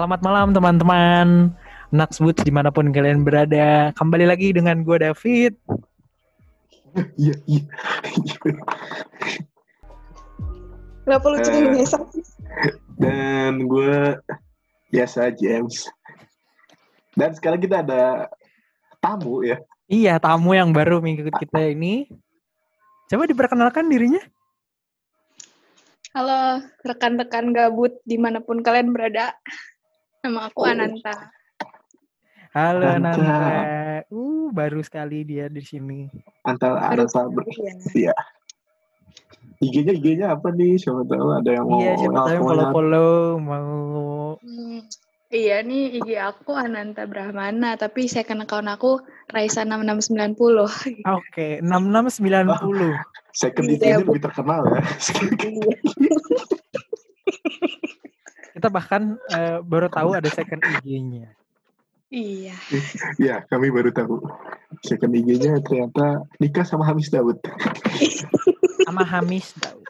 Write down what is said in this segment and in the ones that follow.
Selamat malam teman-teman. Naksbut di mana pun kalian berada. Kembali lagi dengan gue David. Iya, iya. Kenapa lu jadi Eh. ngesek? Dan gue biasa James. Dan sekarang kita ada tamu ya. Iya, tamu yang baru mengikut kita ini. Coba diperkenalkan dirinya. Halo rekan-rekan gabut di mana pun kalian berada. Nama aku Oh. Ananta. Halo Nanta. Nanta. Uh, baru sekali dia di sini. Antara Baru Arata ber... Ya. IG-nya IG-nya apa nih? Siapa tahu ada yang mau Iya, siapa tahu yang follow-follow mau Hmm, iya nih IG aku Ananta Brahmana, tapi second account aku Raisa 6690. Oke, 6690. Second Iya, IG-nya Bu. lebih terkenal ya. Kita bahkan eh, baru tahu ada second IG-nya. Iya. Iya, kami baru tahu. Second IG-nya ternyata nikah sama Hamis Daud. Sama Hamis Daud.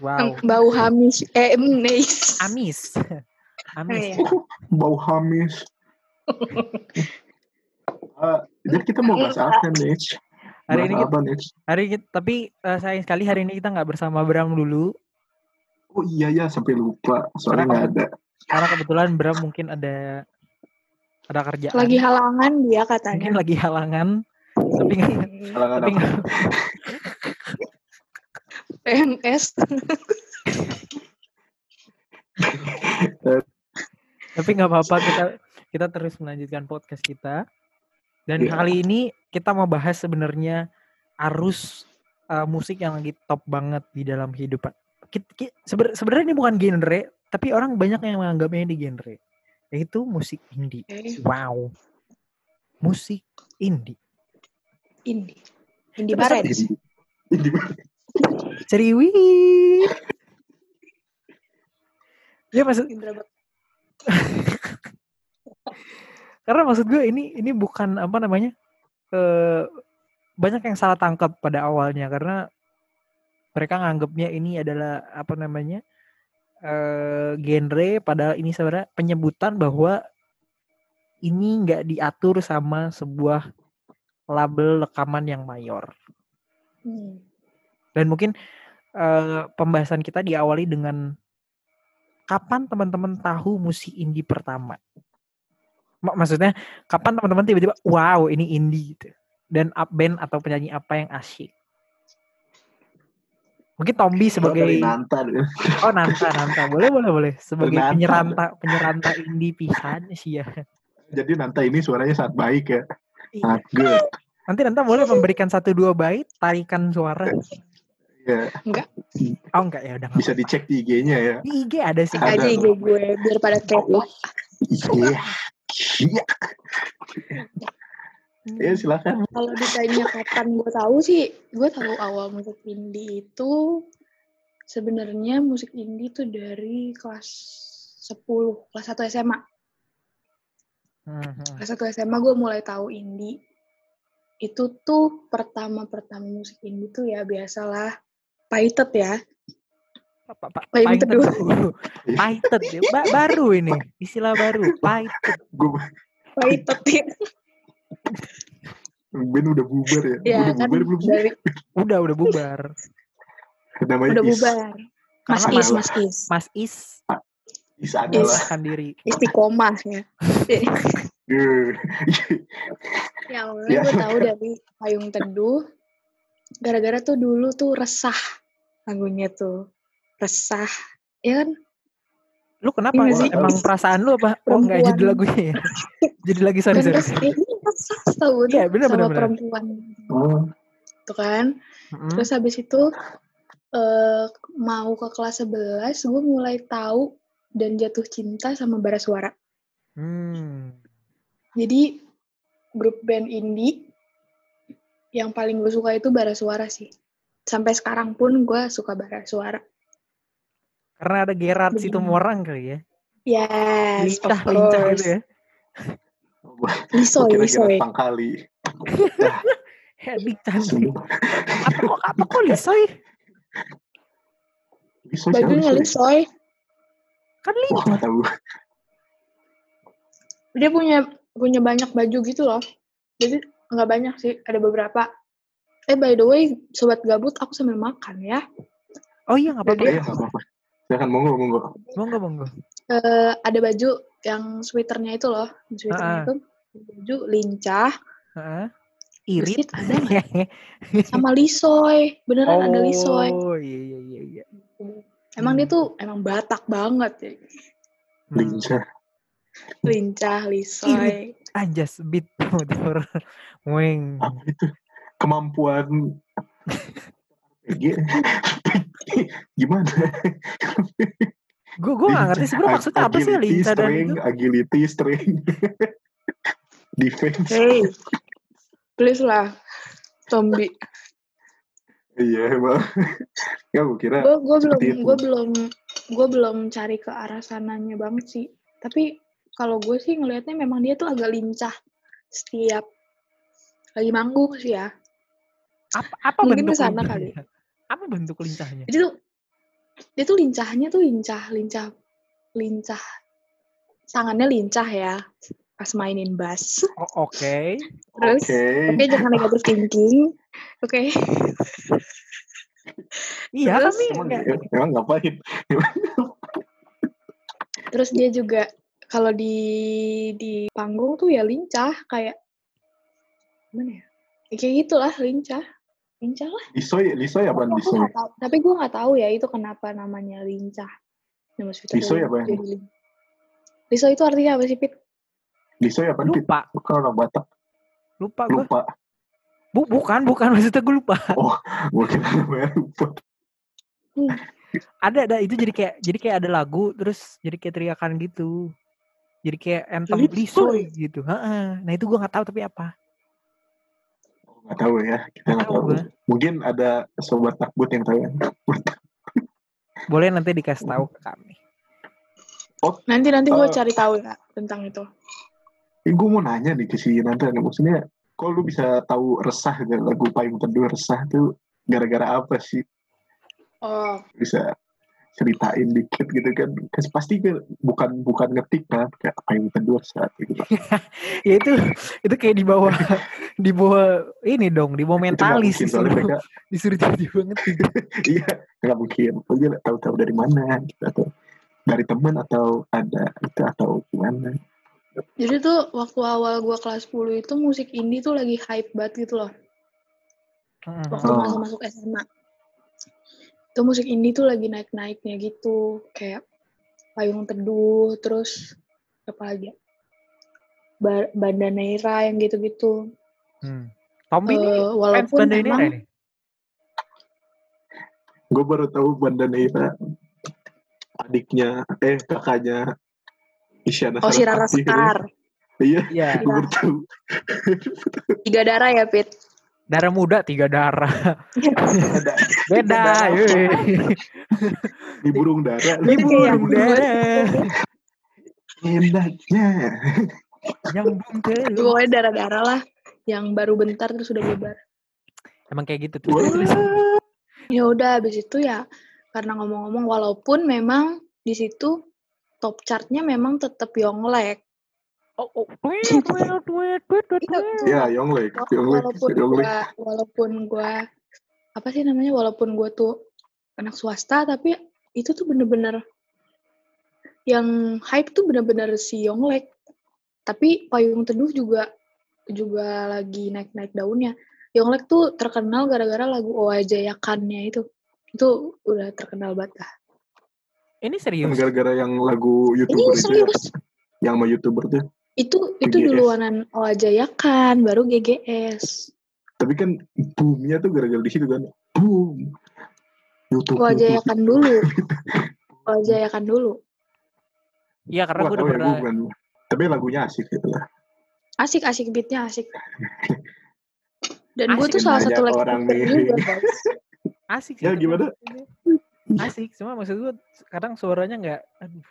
Wow. Bau Hamis. Eh. Amis. Amis. Iya. Bau Hamis. Ah, jadi kita mau bahas apa nih? Hari ini kita, hari ini tapi eh, sayang sekali hari ini kita nggak bersama Bram dulu Oh iya ya sampai lupa soalnya nggak ada. karena kebetulan Bram mungkin ada ada kerjaan. Lagi halangan dia mungkin katanya. lagi halangan tapi nggak- Halangan tapi apa? nggak- PMS. tapi nggak apa-apa kita kita terus melanjutkan podcast kita dan Iya. kali ini kita mau bahas sebenarnya arus eh, musik yang lagi top banget di dalam kehidupan sebenarnya ini bukan genre tapi orang banyak yang menganggapnya di genre. Yaitu musik indie. Wow. Musik indie. Indi. Indi Terus Barens. Ini, ini Ceriwi. ya maksud karena maksud gue ini ini bukan apa namanya eh banyak yang salah tangkap pada awalnya. Karena mereka nganggapnya ini adalah apa namanya eh genre padahal ini sebenarnya penyebutan bahwa ini nggak diatur sama sebuah label rekaman yang mayor. Hmm. dan mungkin eh, pembahasan kita diawali dengan kapan teman-teman tahu musik indie pertama? Mak- maksudnya kapan teman-teman tiba-tiba wow ini indie gitu. Dan up band atau penyanyi apa yang asyik mungkin Tombi sebagai dari Nanta oh Nanta Nanta boleh boleh boleh sebagai Nanta. penyeranta penyeranta indie pisan sih ya Jadi Nanta ini suaranya sangat baik ya. Iya. Sangat good. nanti Nanta boleh memberikan satu dua bait tarikan suara Ya, oh enggak ya udah bisa dicek di IG-nya ya. di IG ada sih Ada aja IG gue biar pada kepo. Iya. Iya. Ya silakan. Kalau ditanya kapan gue tahu sih, gue tahu awal musik indie itu sebenarnya musik indie itu dari kelas 10, kelas 1 SMA. Mhm. Kelas 1 SMA gue mulai tahu indie. Itu tuh pertama-pertama musik indie tuh ya biasalah Paitet ya. Pak Pak Payung Paitet teduh. dulu. Paitet ya. Ba- baru ini istilah baru Paitet. Gue Paitet ya. Ben udah bubar ya. ya udah kan bubar belum dari Udah udah bubar. Namanya udah Is. bubar. Mas Karena Is, Mas Is. Mas Is Is adalah. menyerahkan diri. Istiqomah ya. Ya awalnya Ya. gue tahu dari Payung Teduh. Gara-gara tuh dulu tuh resah lagunya tuh. Resah. Ya kan? Lu kenapa? Sih. Emang perasaan lu apa? Oh enggak Perempuan. jadi lagunya ya. jadi lagi sorry sorry. Tuh Iya, bener, sama bener, bener. perempuan. oh, Tuh kan. Mm-mm. Terus habis itu eh mau ke kelas 11 gue mulai tahu dan jatuh cinta sama bara suara. Hmm. Jadi grup band indie yang paling gue suka itu bara suara sih. Sampai sekarang pun gue suka bara suara. Karena ada Gerard situ orang kali ya. Yes, Lincah of lincah gitu ya. Gue Lisoy, kira lisoy. kira pangkali. Hedik cantik. Sumpah. Apa kok apa kok lisoy? Siapa Bajunya lisoy. Kan Wah lincah. nggak tahu. dia punya punya banyak baju gitu loh jadi nggak banyak sih ada beberapa eh by the way sobat gabut aku sambil makan ya Oh iya nggak apa-apa. Iya, nggak apa-apa. Silakan monggo, monggo. Monggo monggo. Eh, ada baju yang sweaternya itu loh sweaternya Ah. itu baju lincah Heeh. Irit. Terus ada sama lisoy beneran ada lisoy Oh iya iya iya. iya. emang dia Hmm. tuh emang batak banget ya. Lincah. lincah lisoy Anjas beat motor. Weng. Apa itu? Kemampuan RPG. Gimana? Gue gue gak ngerti sebenarnya maksudnya apa sih lincah dan itu. agility, strength. Defense. hey please lah zombie Iya, emang. ya, gue kira gue belum itu. gue belum gue belum cari ke arah sananya banget sih tapi kalau gue sih ngelihatnya memang dia tuh agak lincah setiap lagi manggung sih ya Apa apa Mungkin bentuk lincahnya? kali. Apa bentuk lincahnya? jadi tuh dia tuh lincahnya tuh lincah lincah lincah tangannya lincah ya pas mainin bass Oh, Oke. terus Oke. oke jangan negatif thinking oke Iya Terus, tapi Emang, nggak- emang ngapain? terus dia juga kalau di di panggung tuh ya lincah kayak gimana ya Ya kayak gitulah lincah lincah lah Lisoy, Lisoy apa Tapi Lisoy? tapi gue nggak tahu ya itu kenapa namanya lincah Twitter Lisoy apa lin- Lisoy itu artinya apa sih Pit? Lisoy apa? Pit? lupa Bukan orang Batak. lupa gue. Lupa. Bu, bukan bukan maksudnya gue lupa. Gue kira namanya lupa. Ada ada itu jadi kayak jadi kayak ada lagu terus jadi kayak teriakan gitu. Jadi kayak anthem Lisoy. lisoy gitu. Heeh. Nah itu gue nggak tahu tapi apa. Nggak tahu ya. Kita nggak Nggak tahu tahu. Mungkin ada sobat takbut yang tahu. ya. Boleh nanti dikasih tahu ke kami. Nanti nanti gue Eh. cari tahu ya tentang itu. Eh, gue mau nanya nih ke si Nanda. Maksudnya, kok lu bisa tahu resah gitu, lagu payung teduh resah tuh gara-gara apa sih? Oh, Bisa ceritain dikit gitu kan? Pasti kan bukan bukan ngetik kan, kayak payung teduh resah gitu. Ya itu itu kayak di bawah di bawah ini dong di bawah Itu mentalis mungkin, soalnya disuruh mereka disuruh tiba-tiba ngetik. iya nggak mungkin mungkin tahu-tahu dari mana gitu, atau dari teman atau ada itu atau gimana jadi tuh waktu awal gue kelas 10 itu musik indie tuh lagi hype banget gitu loh. Heeh. Waktu Oh. masuk masuk SMA. Itu musik indie tuh lagi naik-naiknya gitu. Kayak payung teduh, terus apa lagi ya? Ba- Bandaneira yang gitu-gitu. Hmm. Tommy ini Eh, walaupun Banda ini memang nih. gue baru tahu Bandaneira adiknya eh kakaknya Isyana Oh si Rara Sarasvati. Sekar. iya Iya. Tiga darah ya, Pit. Darah muda tiga darah. Beda. darah. di burung dara Di kayak burung yang darah. enaknya Nyambung terus. Pokoknya darah-darah lah. Yang baru bentar terus udah bubar. Emang kayak gitu tuh. Ya udah habis itu ya karena ngomong-ngomong walaupun memang di situ top chartnya memang tetap Yonglek. Oh, oh. Tweet, tweet, tweet, tweet, Iya. ya Yonglek Wa- Yonglek walaupun Yonglek gua walaupun gua apa sih namanya walaupun gua tuh anak swasta tapi itu tuh bener-bener yang hype tuh bener-bener si Yonglek. Tapi Payung Teduh juga juga lagi naik-naik daunnya. Yonglek tuh terkenal gara-gara lagu Oa Jayakannya itu. Itu udah terkenal banget lah. Ini Kan serius. gara-gara yang lagu Ini youtuber itu ya serius. yang sama youtuber tuh Itu itu GGS. duluanan Oa Jayakan, baru GGS. tapi kan boomnya tuh gara-gara di situ kan boom YouTube Oa YouTube. Jayakan dulu. Oa Jayakan dulu. Iya karena gue udah ya, pernah. bukan. tapi lagunya asik gitu lah Asik asik beatnya asik. Dan gue tuh salah satu like orang juga. Asik. Ya, gimana? Asik. Cuma maksud gue kadang suaranya nggak, aduh,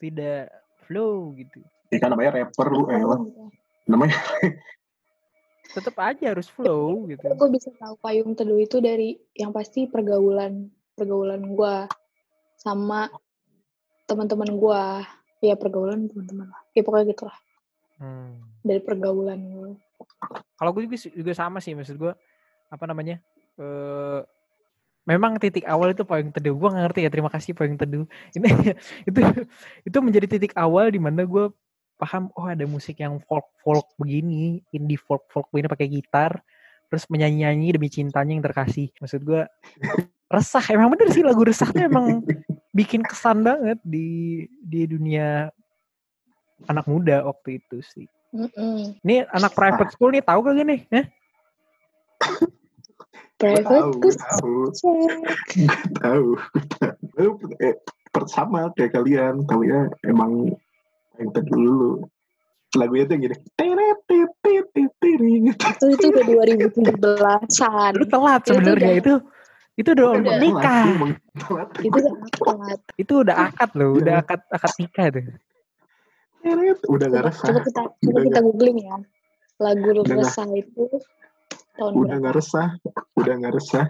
tidak flow gitu. ya kan namanya rapper lu eh lah. namanya Tetap aja harus flow gitu. Gue bisa tahu payung teduh itu dari yang pasti pergaulan pergaulan gue sama teman-teman gue. Ya pergaulan teman-teman lah. Ya pokoknya gitu lah. Hmm. dari pergaulan gue. Kalau gue juga, juga sama sih maksud gue apa namanya? eh memang titik awal itu paling teduh. Gue ngerti ya. Terima kasih paling teduh. Ini itu itu menjadi titik awal di mana gue paham oh ada musik yang folk folk begini, indie folk folk begini pakai gitar, terus menyanyi nyanyi demi cintanya yang terkasih. Maksud gue resah. Emang bener sih lagu resah tuh emang bikin kesan banget di di dunia anak muda waktu itu sih. Mm-mm. Ini anak private school nih tahu kagak nih? Hah? Private tahu, gue tahu. tahu tahu eh, sama kayak kalian ya emang yang tadi dulu lagunya tuh gini itu itu udah 2017-an. Lu telat sebenarnya itu. Itu udah Udah. nikah. Itu udah telat. Itu udah akad loh, Iya. udah akad akad nikah tuh. Teret, udah gak resah coba kita coba kita googling ya. Lagu resah itu tahun udah berapa? gak resah udah gak resah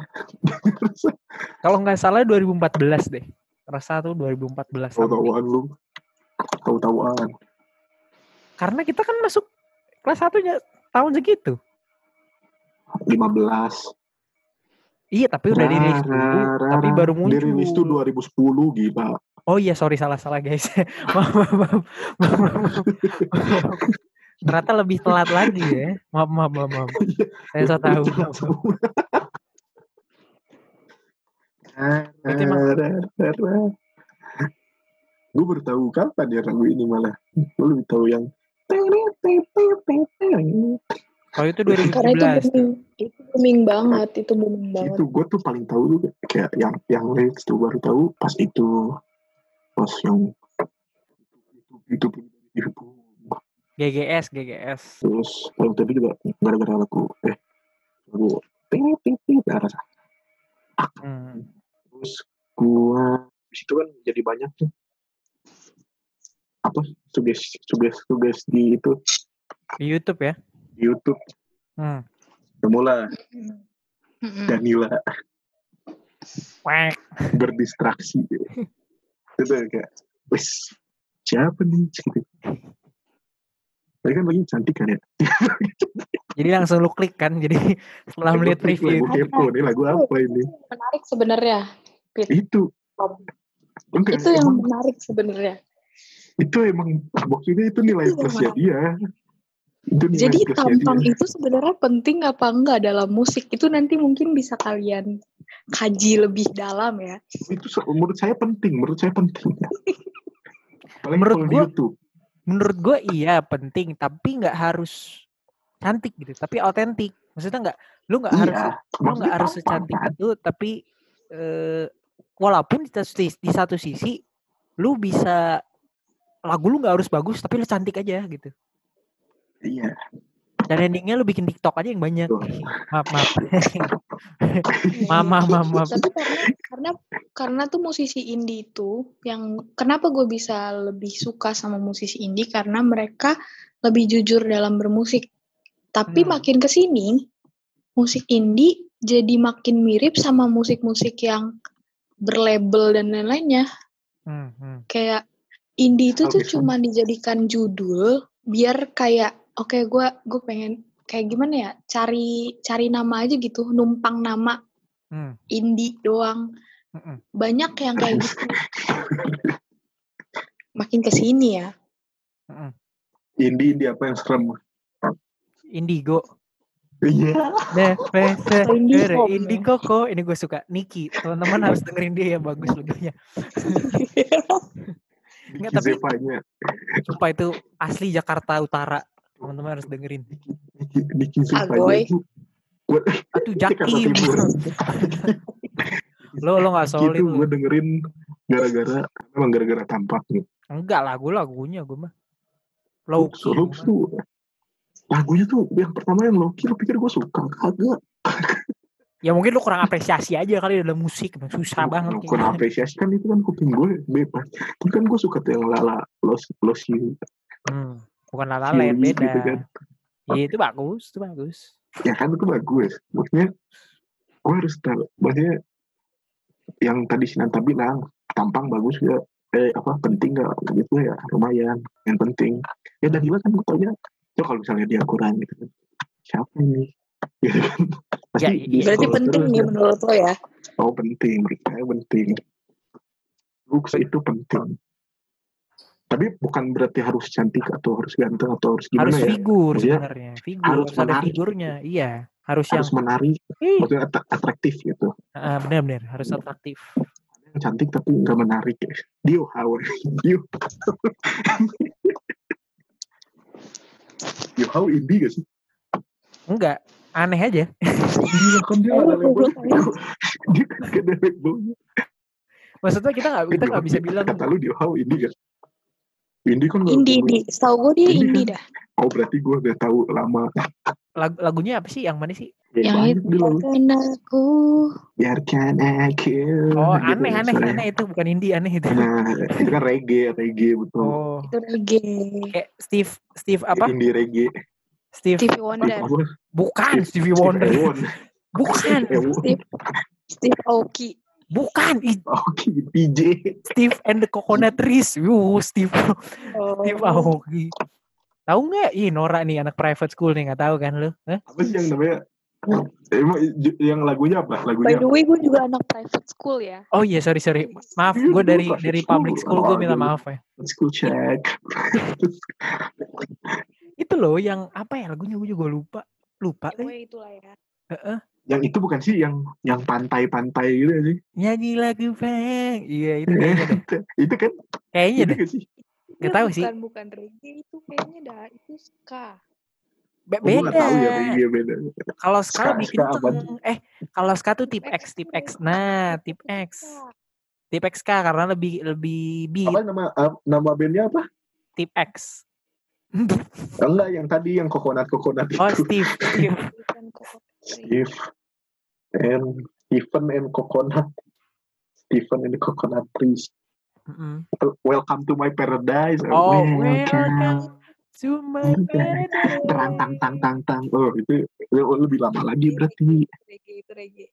Kalau nggak salah 2014 deh. Rasa tuh 2014. something. tahu-tahuan lu tahu-tahuan Karena kita kan masuk kelas satunya tahun segitu. 15 Iya, tapi udah dirilis dulu, tapi baru muncul. Dirilis tuh 2010 gila. Oh iya, sorry salah-salah guys. maaf, maaf, maaf, maaf, maaf, maaf. Ternyata lebih telat lagi ya. Maaf, maaf, maaf, maaf. Saya so tahu. maaf, maaf. Berarti emang- Gue baru tahu kapan ya lagu ini malah. Gue lebih tahu yang Kalau itu Karena itu 2017. booming, itu booming banget, itu booming banget. itu gue tuh paling tahu tuh kayak yang yang lyrics tuh baru tahu pas itu pas yang itu itu, itu, itu GGS, GGS. terus yang tadi juga gara-gara lagu eh lagu tit tit tit rasa Hmm. terus gua di situ kan jadi banyak tuh apa suges suges suges di itu Di YouTube ya. di YouTube Hmm. semula. Danila Wek. berdistraksi itu kayak wes siapa nih gitu tapi kan lagi cantik kan ya Jadi langsung lu klik kan. Jadi setelah melihat review lagu itu. kepo nih lagu apa ini Menarik sebenarnya. itu enggak Itu yang emang menarik sebenarnya. itu emang maksudnya itu nilai Itu plusnya emang. dia itu nilai Jadi plusnya tampang dia. itu sebenarnya penting apa enggak dalam musik itu nanti mungkin bisa kalian kaji lebih dalam ya. itu menurut saya penting menurut saya penting Apalagi Menurut kalau di gua- YouTube Menurut gue iya penting, tapi nggak harus cantik gitu. Tapi autentik. Maksudnya nggak, lu nggak harus, iya lu maksudnya nggak harus secantik kan? itu. Tapi eh, walaupun di, sis- di satu sisi, lu bisa lagu lu nggak harus bagus, tapi lu cantik aja gitu. iya Dan endingnya lu bikin TikTok aja yang banyak. Maaf maaf. maaf maaf maaf. maaf. Tapi karena karena karena tuh musisi indie itu yang kenapa gue bisa lebih suka sama musisi indie karena mereka lebih jujur dalam bermusik. Tapi Hmm. makin ke sini musik indie jadi makin mirip sama musik-musik yang berlabel dan lain-lainnya. Hmm, hmm. Kayak indie itu tuh cuma dijadikan judul biar kayak oke gue gue pengen kayak gimana ya cari cari nama aja gitu numpang nama Hmm, indie doang hmm, banyak yang kayak gitu makin ke sini ya indie indie apa yang serem Indigo. iya Deprese, Indigo. Indigo kok. Ini gue suka. Niki, teman-teman harus dengerin dia ya bagus lagunya. Nggak, Nicky tapi- Sumpah itu asli Jakarta Utara. Teman-teman harus dengerin. Zevanya Agoy. Aduh. Timur. lo lo nggak solid itu lu. gue dengerin gara-gara emang gara-gara tampaknya Enggak lagu lagunya gue mah. Low Looks, key. looks tuh lagunya tuh yang pertama yang Loki lo pikir gue suka kagak Ya mungkin lu kurang apresiasi aja kali dalam musik. Susah banget. Bukan kayaknya. apresiasi kan itu kan kuping gue bebas tapi kan gue suka tuh yang lala los los you Hmm, bukan La La Land Yui beda. gitu kan. Iya itu bagus, itu bagus. ya kan itu bagus maksudnya gue harus tahu maksudnya yang tadi Sinanta bilang tampang bagus ya eh apa penting nggak gitu ya lumayan yang penting ya Danila kan gue tanya coba kalau misalnya dia kurang gitu kan siapa ini gitu kan pasti Ya, iya. Berarti penting nih kan. menurut lo ya. oh penting menurut saya penting looks itu penting tapi bukan berarti harus cantik atau harus ganteng atau harus gimana harus ya? figur Maksudnya sebenarnya. Figur harus harus, ada menarik. figurnya. iya harus, harus yang menarik maksudnya at- atraktif gitu. Ah, benar-benar harus atraktif. Yang cantik tapi nggak menarik ya. Dio how Dio. Dio how indie gak sih? Enggak aneh aja. Dia kan dia ada label. Dia kan ada labelnya maksudnya kita nggak kita nggak bisa bilang kata lu Dio how indie gak indie kan Indie, indie. Setahu gue dia Indie indie kan? dah. oh berarti gue udah tahu lama lagu lagunya apa sih yang mana sih Ya, Yang itu biarkan aku. biarkan aku oh gitu aneh aneh misalnya. aneh itu bukan indie aneh itu nah itu kan reggae reggae betul oh Itu reggae. kayak Steve Steve apa indie reggae Steve Stevie Wonder. Bukan Stevie Steve Wonder Ewon. bukan. Steve, Steve Aoki. Bukan Ih, Oke, PJ. Steve and the Coconut Trees Yuh, Steve Oh. Steve Aoki tahu nggak ih Nora nih anak private school nih nggak tahu kan lu Hah? Apa sih yang namanya? Emang yang lagunya apa? By Lagunya the way, gue juga anak private school ya. oh iya sorry sorry maaf Iya, gue dulu dari dari public school gue minta maaf ya? School check. itu loh yang apa ya lagunya gue juga lupa lupa Anyway, itulah ya. Yang itu bukan sih yang yang pantai-pantai gitu ya sih? nyanyi lagu bang iya itu kayaknya itu kan? kayaknya Itu deh gak sih? Nggak tahu sih. Bukan, bukan reggae itu kayaknya dah. Itu ska. Be- Oh, beda tahu ya, iya beda. kalau ska Ska- lebih ska kenceng eh kalau ska tuh tip X tip X nah tip X tip X ska karena lebih lebih beat Apa nama uh, nama bandnya apa? tip X Enggak, yang tadi yang coconut coconut itu. oh Steve kok. Steve and Stephen and coconut. Stephen and coconut trees. Mm-mm. Welcome to my paradise. oh Welcome. welcome to my paradise Terang tang tang tang tang. Oh itu, itu lebih lama lagi berarti. Reggae itu reggae.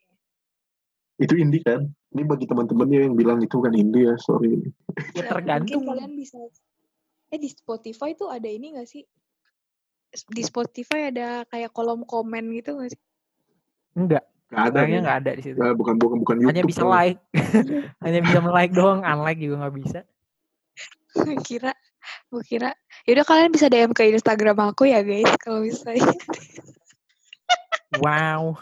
Itu indie kan? Ini bagi teman-temannya yang bilang itu kan indie ya, sorry. ya Ya, tergantung Mungkin kalian bisa eh di Spotify tuh ada ini gak sih? Di Spotify ada kayak kolom komen gitu gak sih? Enggak Gak ada. kayaknya nggak ada di situ Nah, bukan bukan bukan YouTube. hanya bisa kalau- like hanya bisa like doang unlike juga nggak bisa kira, gue kira. Yaudah kalian bisa DM ke Instagram aku ya guys kalau misalnya. wow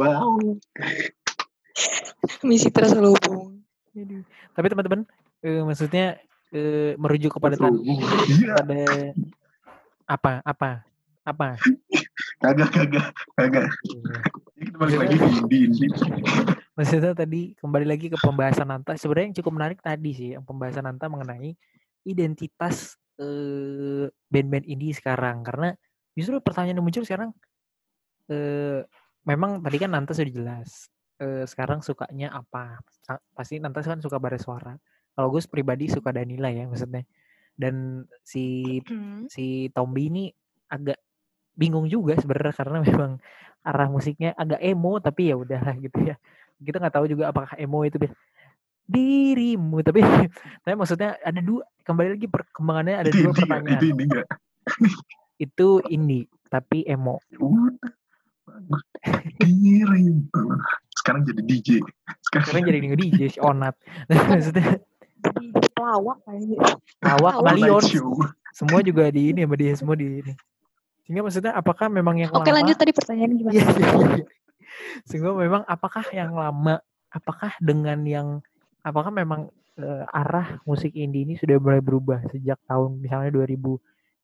Wow. Misi terselubung. Aduh. tapi teman-teman eh, maksudnya eh, merujuk kepada tadi pada apa apa apa Kagak kagak kagak. Ini kita balik lagi ke indie indie. maksudnya tadi kembali lagi ke pembahasan Nanta sebenarnya yang cukup menarik tadi sih yang pembahasan Nanta mengenai identitas eh, band-band indie sekarang karena justru pertanyaan yang muncul sekarang eh, memang tadi kan Nanta sudah jelas eh, sekarang sukanya apa pasti Nanta kan suka bara suara kalau gue pribadi suka Danila ya maksudnya dan si Hmm. si Tombi ini agak bingung juga sebenarnya karena memang arah musiknya agak emo tapi ya udahlah gitu ya kita nggak tahu juga apakah emo itu dirimu tapi tapi maksudnya ada dua kembali lagi perkembangannya ada Itu dua indie pertanyaan Itu indie nggak? itu indie tapi emo Udah. Dirimu. Sekarang jadi DJ. sekarang jadi nge DJ si Onat maksudnya Di pelawak kayaknya. lawak Malion semua juga di ini sama dia semua di ini sehingga maksudnya apakah memang yang Oke lama lanjut tadi pertanyaan gimana? Iya, iya, iya. Sehingga memang apakah yang lama, apakah dengan yang, apakah memang eh, arah musik indie ini sudah mulai berubah sejak tahun misalnya 2000,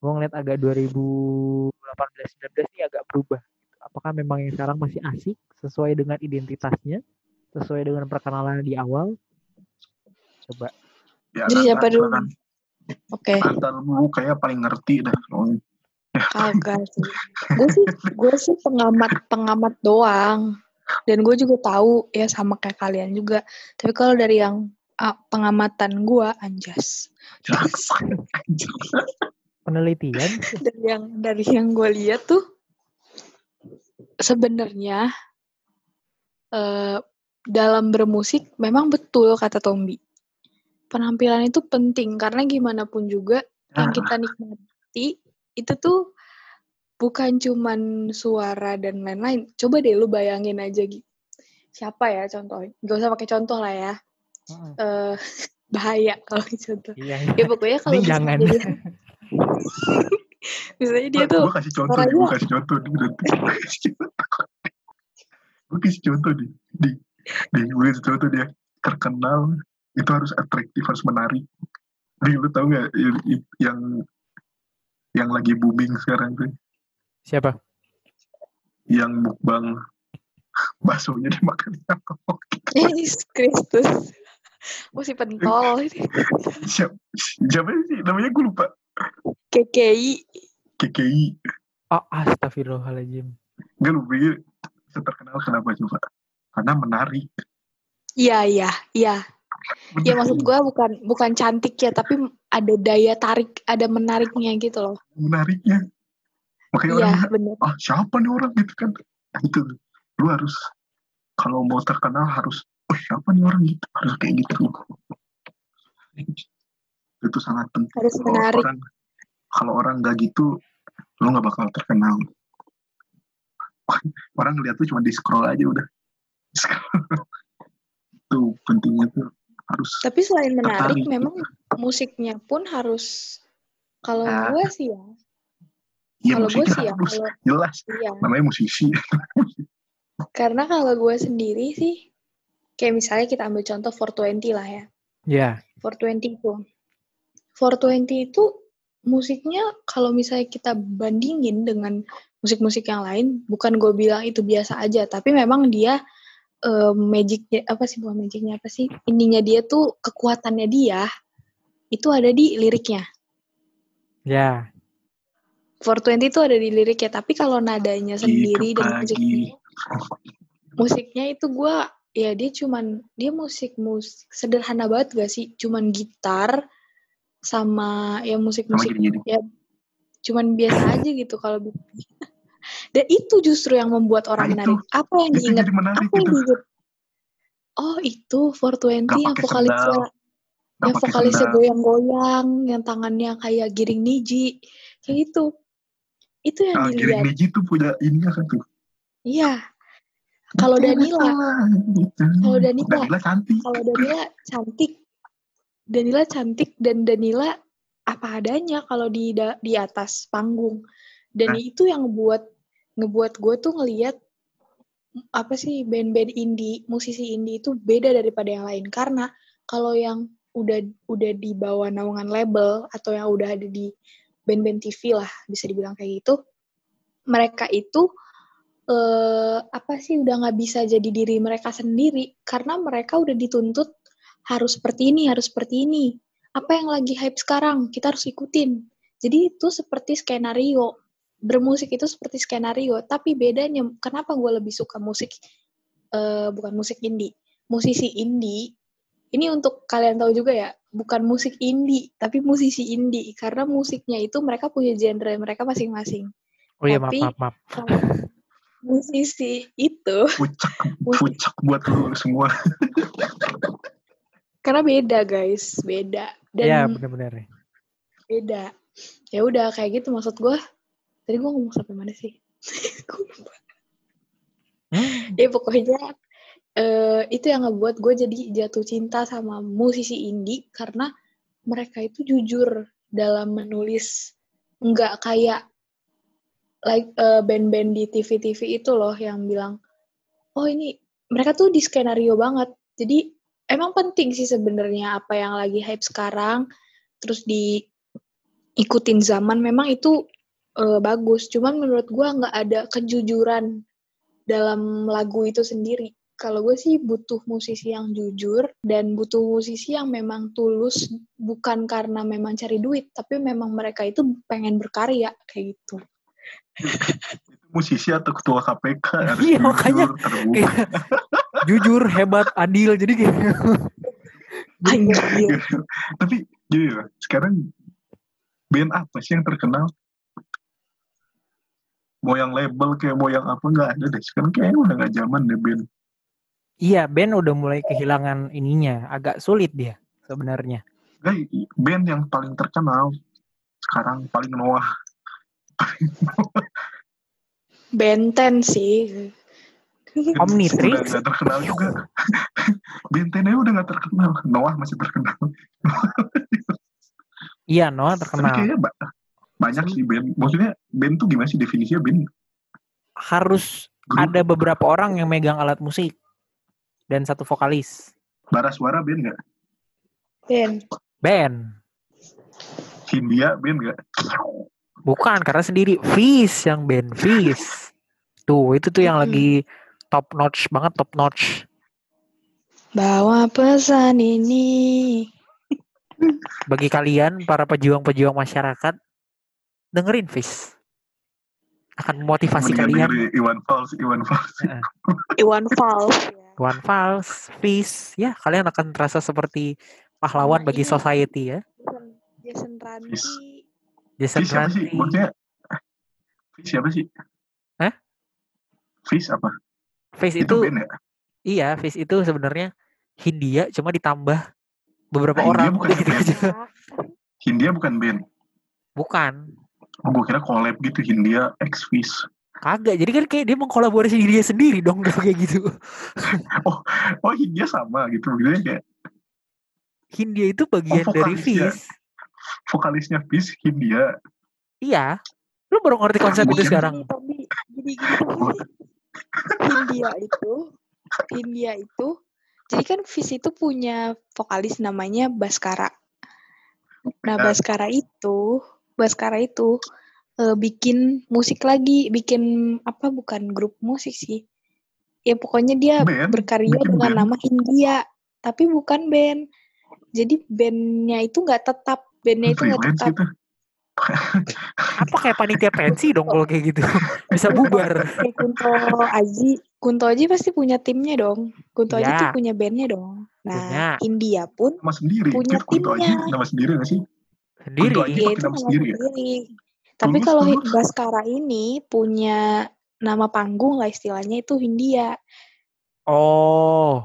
gue ngeliat agak 2018-19 ini agak berubah. Apakah memang yang sekarang masih asik sesuai dengan identitasnya, sesuai dengan perkenalan di awal? Coba. Ya, Jadi siapa dulu? Oke, Nanta lu kayak paling ngerti dah. Kagak sih. Gue sih, gue sih pengamat pengamat doang. Dan gue juga tahu ya sama kayak kalian juga. Tapi kalau dari yang ah, pengamatan gue anjas. Penelitian, dari yang dari yang gue lihat tuh sebenarnya eh, dalam bermusik memang betul kata Tombi penampilan itu penting karena gimana pun juga yang kita nikmati itu tuh bukan cuman suara dan lain-lain. Coba deh lu bayangin aja gitu. Siapa ya contoh? Gak usah pakai contoh lah ya. Mm-mm. Eh bahaya kalau contoh. Iya. Ya pokoknya kalau jangan. misalnya dia, misalnya dia tuh gue kasih contoh nih, gue kasih contoh gue kasih contoh nih, di, di gue kasih contoh dia terkenal itu harus atraktif harus menarik. Nih lu tau gak yang yang, yang lagi booming sekarang tuh, Siapa? yang mukbang baksonya dimakan nyamuk. Yesus Kristus. Oh si pentol ini. Siapa, siapa sih namanya gue lupa. KKI. KKI. Oh, astagfirullahaladzim. Gak lu pikir terkenal kenapa coba? Karena menarik. Iya, iya, iya. Ya maksud gue bukan bukan cantik ya, tapi ada daya tarik, ada menariknya gitu loh. menariknya. Makanya Iya, orang bener. ah siapa nih orang? Gitu kan. Nah, itu lu harus kalau mau terkenal harus oh siapa nih orang? Gitu. Harus kayak gitu. Itu sangat penting. Harus Kalau menarik. orang kalau orang nggak gitu lu nggak bakal terkenal. Orang ngeliat tuh cuma di scroll aja udah. Itu pentingnya tuh harus Tapi selain menarik, tertarik memang musiknya pun harus kalau Nah. gue sih ya, ya kalau gue musiknya sih ya, harus kalau jelas iya. namanya musisi Karena kalau gue sendiri sih, kayak misalnya kita ambil contoh 420 lah ya. Ya. 420 itu. 420 itu musiknya kalau misalnya kita bandingin dengan musik-musik yang lain, bukan gue bilang itu biasa aja, tapi memang dia eh, magicnya apa sih bukan magicnya apa sih? Ininya dia tuh kekuatannya dia itu ada di liriknya. Ya. 420 itu ada di liriknya, tapi kalau nadanya sendiri Gitu dan lagi. musiknya, musiknya itu gue ya dia cuman dia musik musik sederhana banget gak sih? Cuman gitar sama ya sama musik-musik gini-gini cuman biasa aja gitu kalau dan itu justru yang membuat orang Nah, itu. menarik apa yang itu diingat? menarik apa yang diingat? Oh itu 420 Nggak yang vokalisnya sendal, yang vokalisnya goyang-goyang yang tangannya kayak giring niji. Kayak gitu. Itu yang Ah, Giring dilihat. Niji tuh punya ini kan tuh. iya. Kalau Danila, kalau Danila. Danila cantik. kalau Danila cantik. Danila cantik dan Danila apa adanya kalau di di atas panggung. Dan Nah. itu yang ngebuat ngebuat gue tuh ngelihat apa sih band-band indie musisi indie itu beda daripada yang lain. Karena kalau yang udah udah di bawah naungan label atau yang udah ada di band-band TV lah bisa dibilang kayak gitu mereka itu eh, apa sih udah nggak bisa jadi diri mereka sendiri karena mereka udah dituntut harus seperti ini harus seperti ini. Apa yang lagi hype sekarang? Kita harus ikutin. Jadi itu seperti skenario bermusik itu seperti skenario tapi bedanya kenapa gue lebih suka musik eh, bukan musik indie musisi indie ini untuk kalian tahu juga ya bukan musik indie tapi musisi indie karena musiknya itu mereka punya genre mereka masing-masing Oh iya maaf Tapi- maaf maaf. musisi itu Pucak, pucak buat lu semua. karena beda guys beda dan Iya benar-benar. beda ya udah kayak gitu maksud gue tadi gue ngomong sampai mana sih lupa. Hmm. ya pokoknya eh, itu yang ngebuat gue jadi jatuh cinta sama musisi indie karena mereka itu jujur dalam menulis nggak kayak like eh, band-band di TV-TV itu loh yang bilang oh ini mereka tuh di skenario banget jadi emang penting sih sebenarnya apa yang lagi hype sekarang terus diikutin zaman memang itu eh, bagus cuman menurut gua nggak ada kejujuran dalam lagu itu sendiri kalau gue sih butuh musisi yang jujur dan butuh musisi yang memang tulus bukan karena memang cari duit tapi memang mereka itu pengen berkarya kayak gitu Musisi atau ketua KPK harus Iya, jujur, makanya terbuka. Kayak jujur, hebat, adil. Jadi kayak Anjir. Tapi lah, sekarang band apa sih yang terkenal? Mau yang label kayak mau yang apa nggak ada deh. Sekarang kayaknya udah nggak zaman deh band. Iya, band udah mulai kehilangan ininya, agak sulit dia. sebenarnya? Guys, band yang paling terkenal sekarang paling Noah. Benten sih. Omnitrix? Udah gak terkenal juga. Bentennya udah gak terkenal. Noah masih terkenal. Iya, Noah Tapi terkenal. kayaknya ba- banyak sih band. Maksudnya band tuh gimana sih definisinya band? Harus Grup, ada beberapa orang yang megang alat musik dan satu vokalis. bara suara band gak? Ben. Band. Hindia band gak? Bukan, karena sendiri Fish yang band Fish. Tuh, itu tuh yang Mm-mm. lagi top notch banget, top notch. Bawa pesan ini. Bagi kalian para pejuang-pejuang masyarakat, dengerin Fish. Akan memotivasi Mendingan kalian. Iwan Fals, Iwan Fals. Iwan Fals. One Fals, Fish, ya kalian akan terasa seperti pahlawan bagi ini. society ya. Jason. Fis. Jason Fish siapa sih? Maksudnya Fish siapa sih? Hah? Fish apa? Fish Itu, itu, band ya? iya, Fish itu sebenarnya Hindia cuma ditambah beberapa Ah, Hindia orang bukan gitu band. aja. Hindia bukan band. Bukan. Oh, gue kira collab gitu Hindia X Fish. Kagak, jadi kan kayak dia mengkolaborasi diri dia sendiri dong kalau kayak gitu. Oh Hindia sama gitu. Maksudnya kayak Hindia itu bagian Oh, dari? Fish. vokalisnya Fish Hindia. Iya. Lu baru ngerti konsep itu sekarang. Gini, Tommy. Gini, gini, Tommy. Hindia itu, Hindia itu, jadi kan Fis itu punya vokalis namanya Baskara. Nah, Ya. Baskara itu, Baskara itu eh, bikin musik lagi, bikin apa bukan grup musik sih. Ya pokoknya dia Band? berkarya Bikin dengan band? nama Hindia, tapi bukan band. Jadi bandnya itu nggak tetap, bandnya itu nggak tetap. gitu. Apa kayak panitia pensi dong kalau kayak gitu. Bisa bubar. Kayak Kunto Aji, Kunto Aji pasti punya timnya dong. Kunto Aji Ya. tuh punya bandnya dong. Nah, Punya. India pun Nama sendiri. Punya Itu Kunto Aji timnya. nama sendiri gak sih? Sendiri. Aji. dia pakai itu nama sendiri sendiri. ya? Tapi Tulus, kalau Tulus. Baskara ini punya nama panggung lah istilahnya itu Hindia. Oh.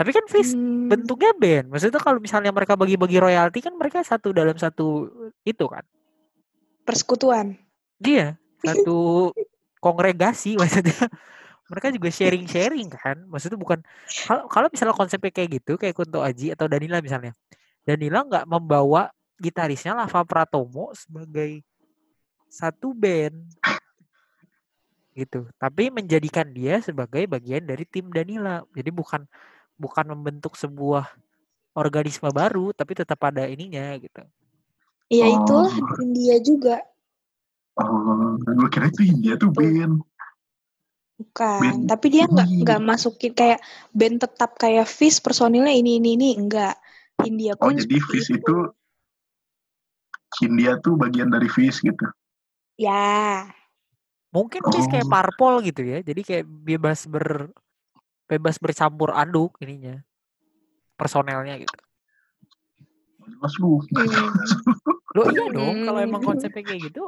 Tapi kan Fish Hmm, bentuknya band. Maksudnya kalau misalnya mereka bagi-bagi royalti kan mereka satu dalam satu itu kan. persekutuan. Iya, satu kongregasi maksudnya. Mereka juga sharing-sharing kan. Maksudnya bukan kalau kalau misalnya konsepnya kayak gitu kayak Kunto Aji atau Danila misalnya. Danila nggak membawa gitarisnya Lava Pratomo sebagai satu band gitu. Tapi menjadikan dia sebagai bagian dari tim Danila. Jadi bukan bukan membentuk sebuah organisme baru tapi tetap ada ininya gitu. Iya Oh. itulah Hindia juga. Oh, gue kira itu Hindia tuh band. Bukan. Band. Tapi dia nggak nggak masukin kayak band tetap kayak Fis personilnya ini ini ini enggak. Hindia Oh, pun jadi seperti Fish itu Hindia tuh bagian dari Fish gitu. Ya. Mungkin kayak Oh. parpol gitu ya. Jadi kayak bebas ber bebas bercampur aduk ininya. Personelnya gitu. Jelas lu. Hmm. Loh iya dong, kalau emang Hmm. konsepnya kayak gitu,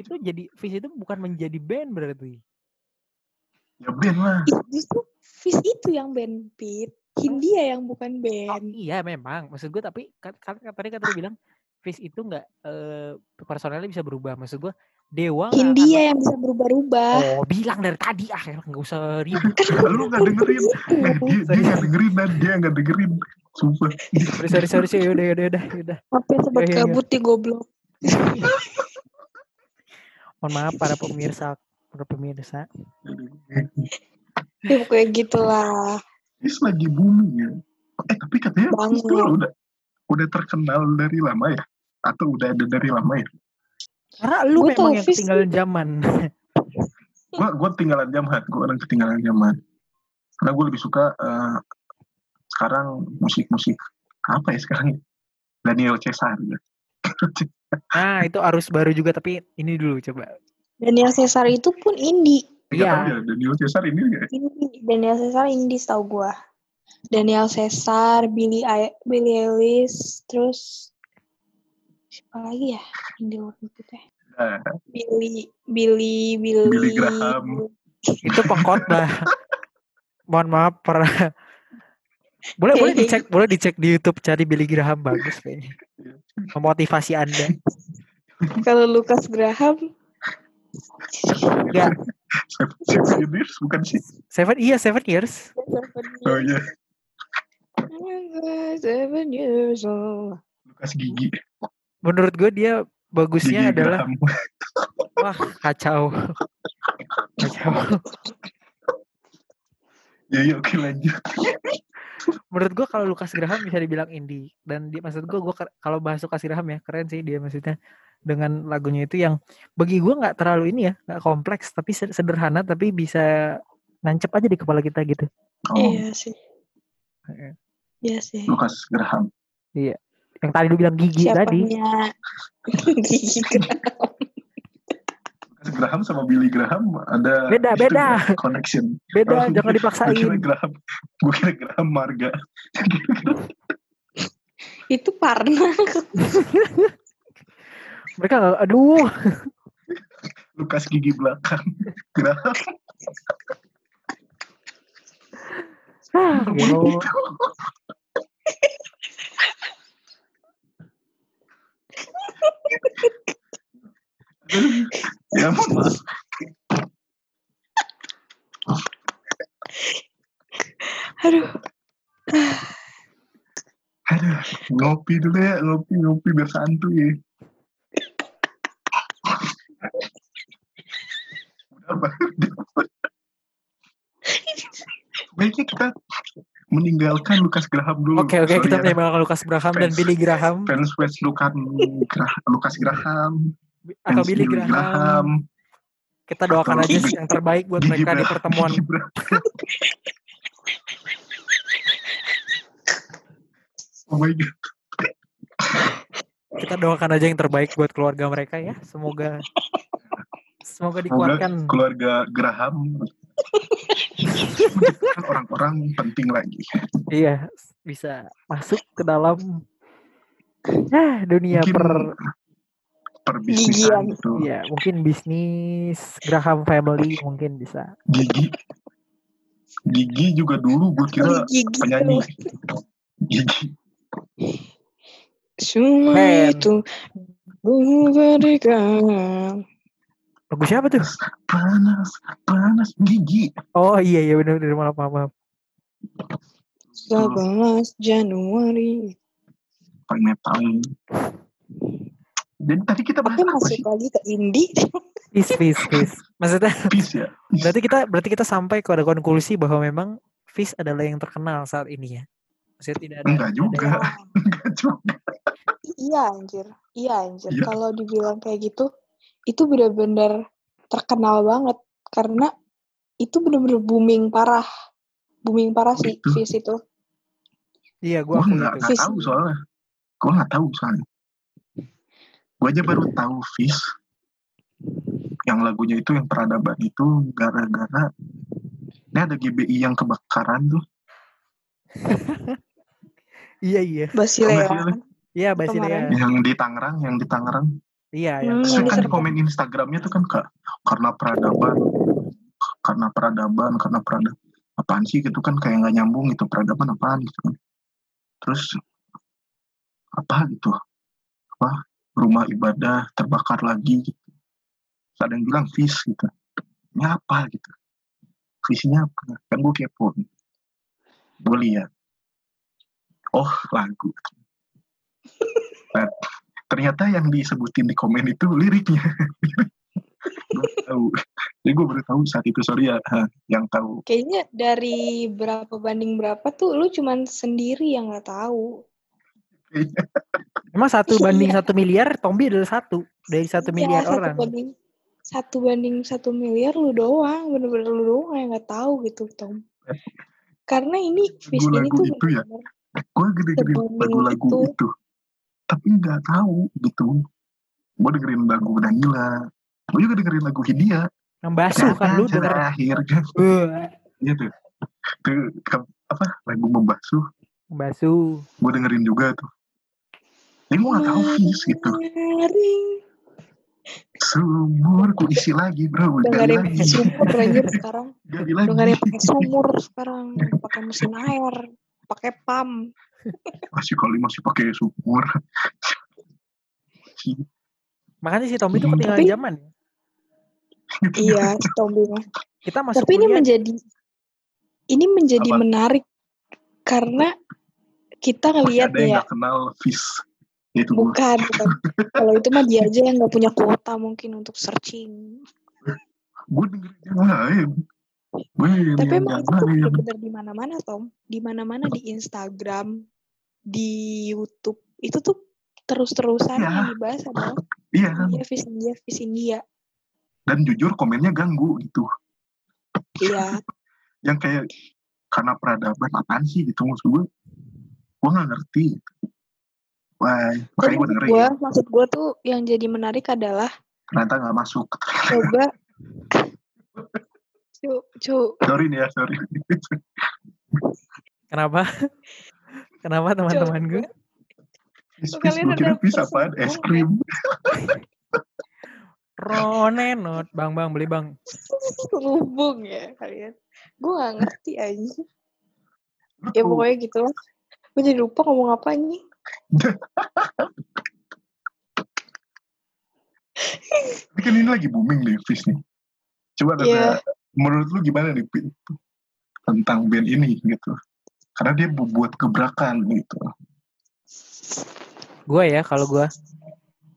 itu jadi Fish itu bukan menjadi band berarti. Ya band lah. Justru Fis itu yang band Pit. Hindia yang bukan Oh, band. iya memang, maksud gue tapi kan, kan kan tadi kata lu bilang Fish itu nggak eh, personelnya bisa berubah. Maksud gue Dewa Hindia yang bisa berubah-ubah. Oh bilang dari tadi ah emang nggak usah ribut. Lu gak dengerin. Eh, dia, dia gak dengerin dan dia gak dengerin. Sumpah. sorry sorry sorry sih udah udah udah udah. Apa iya. kabut di goblok. Mohon maaf para pemirsa para pemirsa. Ya pokoknya gitulah. Fish lagi booming ya. Eh tapi katanya Banget. udah udah terkenal dari lama ya? Atau udah ada dari lama ya? Karena lu Gua memang tahu yang ketinggalan zaman. Gua, gua ketinggalan zaman. Gua orang ketinggalan zaman. Karena gue lebih suka eh, sekarang musik-musik apa ya sekarang? Daniel Cesar. Ya. Nah itu arus baru juga tapi ini dulu coba. Daniel Caesar itu pun indie. Iya. tahu ya Daniel Cesar ini ya. Indie. Daniel Caesar indie setahu gua. Daniel Caesar, Billy I- Billy Ellis, terus siapa lagi ya indie luar negeri teh? Nah, Billy Billy Billy Billy Graham. Itu pengkhotbah. Mohon maaf para Boleh boleh dicek, boleh dicek di YouTube cari Billy Graham bagus kayaknya. Memotivasi Anda. Kalau Lukas Graham Enggak, Seven, seven years bukan sih? seven iya seven years. Oh iya, Seven years old. Lukas Gigi. Menurut gue dia bagusnya Gigi adalah Graham. wah kacau. Kacau. Ya, ya oke lanjut. Menurut gue kalau Lukas Graham bisa dibilang indie dan dia maksud gue gue kalau bahas Lukas Graham ya keren sih dia maksudnya dengan lagunya itu yang bagi gue nggak terlalu ini ya nggak kompleks tapi se- sederhana tapi bisa nancep aja di kepala kita gitu. Oh, Iya sih. Heeh. Iya sih. Lukas Graham. Yang tadi lu bilang gigi tadi. Siapanya Gigi Graham. Lukas Graham sama Billy Graham ada Beda, itu beda. ya, connection. Beda, Oh, jangan Gue kira dipaksain. Graham, gue kira Graham Marga. Itu Parna. Mereka nggak, aduh, Lukas gigi belakang. Graham. ah, ya. Aduh. Aduh, ngopi dulu ya, ngopi ngopi biar santuy. Udah apa? Baiknya kita meninggalkan Lukas Graham dulu. Oke oke Sorry kita ya, menembak Lukas Graham dan Billy Graham fans fans Lukas Graham, Lukas Graham, atau Billy Graham. Kita doakan Atau aja Gigi- yang terbaik buat Gigi mereka di Bra- pertemuan. Gigi oh my god. Kita doakan aja yang terbaik buat keluarga mereka ya. Semoga semoga Semoga dikuatkan. keluarga Graham orang-orang penting lagi. Iya, bisa masuk ke dalam ah dunia Mungkin per perbisnisan gitu. ya mungkin bisnis Graham family mungkin bisa. Gigi Gigi juga dulu gue kira Gigi penyanyi Gigi Semua itu memberikan Lagu siapa tuh? panas panas Gigi 11 Oh iya iya benar benar maaf maaf. maaf. 11 Januari. paling jadi tadi kita bahas Aku apa masuk sih lagi ke indie. Peace peace peace. Maksudnya Peace ya Peace. berarti kita berarti kita sampai pada konklusi bahwa memang Fish adalah yang terkenal saat ini ya. Maksudnya tidak ada enggak juga enggak juga iya anjir. Iya anjir. Iya. Kalau dibilang kayak gitu, itu benar-benar terkenal banget karena itu benar-benar booming parah. Booming parah sih Gitu. Fizz itu. Iya, gue nggak itu. nggak tahu soalnya gue nggak tahu soalnya gue aja baru tahu Fish yang lagunya itu yang peradaban itu gara-gara ini ada GBI yang kebakaran tuh Iya iya. Basilea. Oh, Basilea. Iya Basilea. Yang di Tangerang yang di Tangerang Iya yang Hmm, Terus yang kan di komen Instagramnya tuh kan kak karena peradaban. Karena peradaban karena peradaban apaan sih gitu kan kayak nggak nyambung gitu peradaban apaan gitu kan. Terus apa gitu? Apa? Rumah ibadah terbakar lagi gitu. Terus ada yang bilang fish gitu. Ini apa gitu? Fishnya apa? Kan gue kepo. Gue lihat. Oh lagu ternyata yang disebutin di komen itu liriknya gue tahu jadi gue baru tahu saat itu sorry ya ha, yang tahu Kayaknya dari berapa banding berapa tuh lu cuman sendiri yang nggak tahu. Emang satu Iya. banding satu miliar, Tombi adalah satu dari satu Iya, miliar satu orang. banding satu banding satu miliar lu doang, bener-bener lu doang yang nggak tahu gitu Tom. Karena ini Fish ini Lagu-lagu tuh itu ya? gue gede-gede lagu-lagu itu. itu. Tapi nggak tahu gitu. Gue dengerin lagu Danila gue juga dengerin lagu Hindia. Yang basuh kan lu denger. terakhir kan Wah, gitu tuh. Ke- apa lagu membasuh. Basuh. gue dengerin juga tuh. Ini gue nggak tahu Fish gitu. Sumur ku isi lagi bro. Udah nggak gali ada yang lagi. pakai sumur anjir sekarang. Udah ada lagi yang pakai sumur sekarang, pakai mesin air, pakai pam. Masih kali masih pakai sumur. Makanya si Tommy itu Hmm, ketinggalan tapi- zaman. iya, si Tommy. Kita masuk Tapi ini kuliah, menjadi ini menjadi Apa? menarik karena kita ngelihat ya, kenal fish. Itu bukan, bukan. Kalau itu mah dia aja yang nggak punya kuota mungkin untuk searching. Gue dengerin yang lain. Gue Tapi emang itu bener-bener di mana-mana, Tom. Di mana-mana di Instagram, di YouTube. Itu tuh terus-terusan Iya. yang dibahas adalah Iya. India, Fish India, Fish India. Dan jujur komennya ganggu gitu. Iya, Yang kayak karena peradaban apaan sih gitu maksud gue. Gue nggak ngerti. Wah, makanya gue dengerin. gue, maksud gue tuh yang jadi menarik adalah Ternyata nggak masuk. coba cu, cu, sorry nih ya, sorry. kenapa? Kenapa teman-teman gue? Kalian ada fish apaan? Es krim. Ronenot, bang bang beli bang. hubung ya kalian. Gue gak ngerti aja. Ya pokoknya gitu lah. Gue jadi lupa ngomong apa ini. Tapi kan ini lagi booming nih fish nih. Coba ada Iya. menurut lu gimana nih Pin? tentang band ini gitu? Karena dia bu- buat gebrakan gitu. Gue ya kalau gue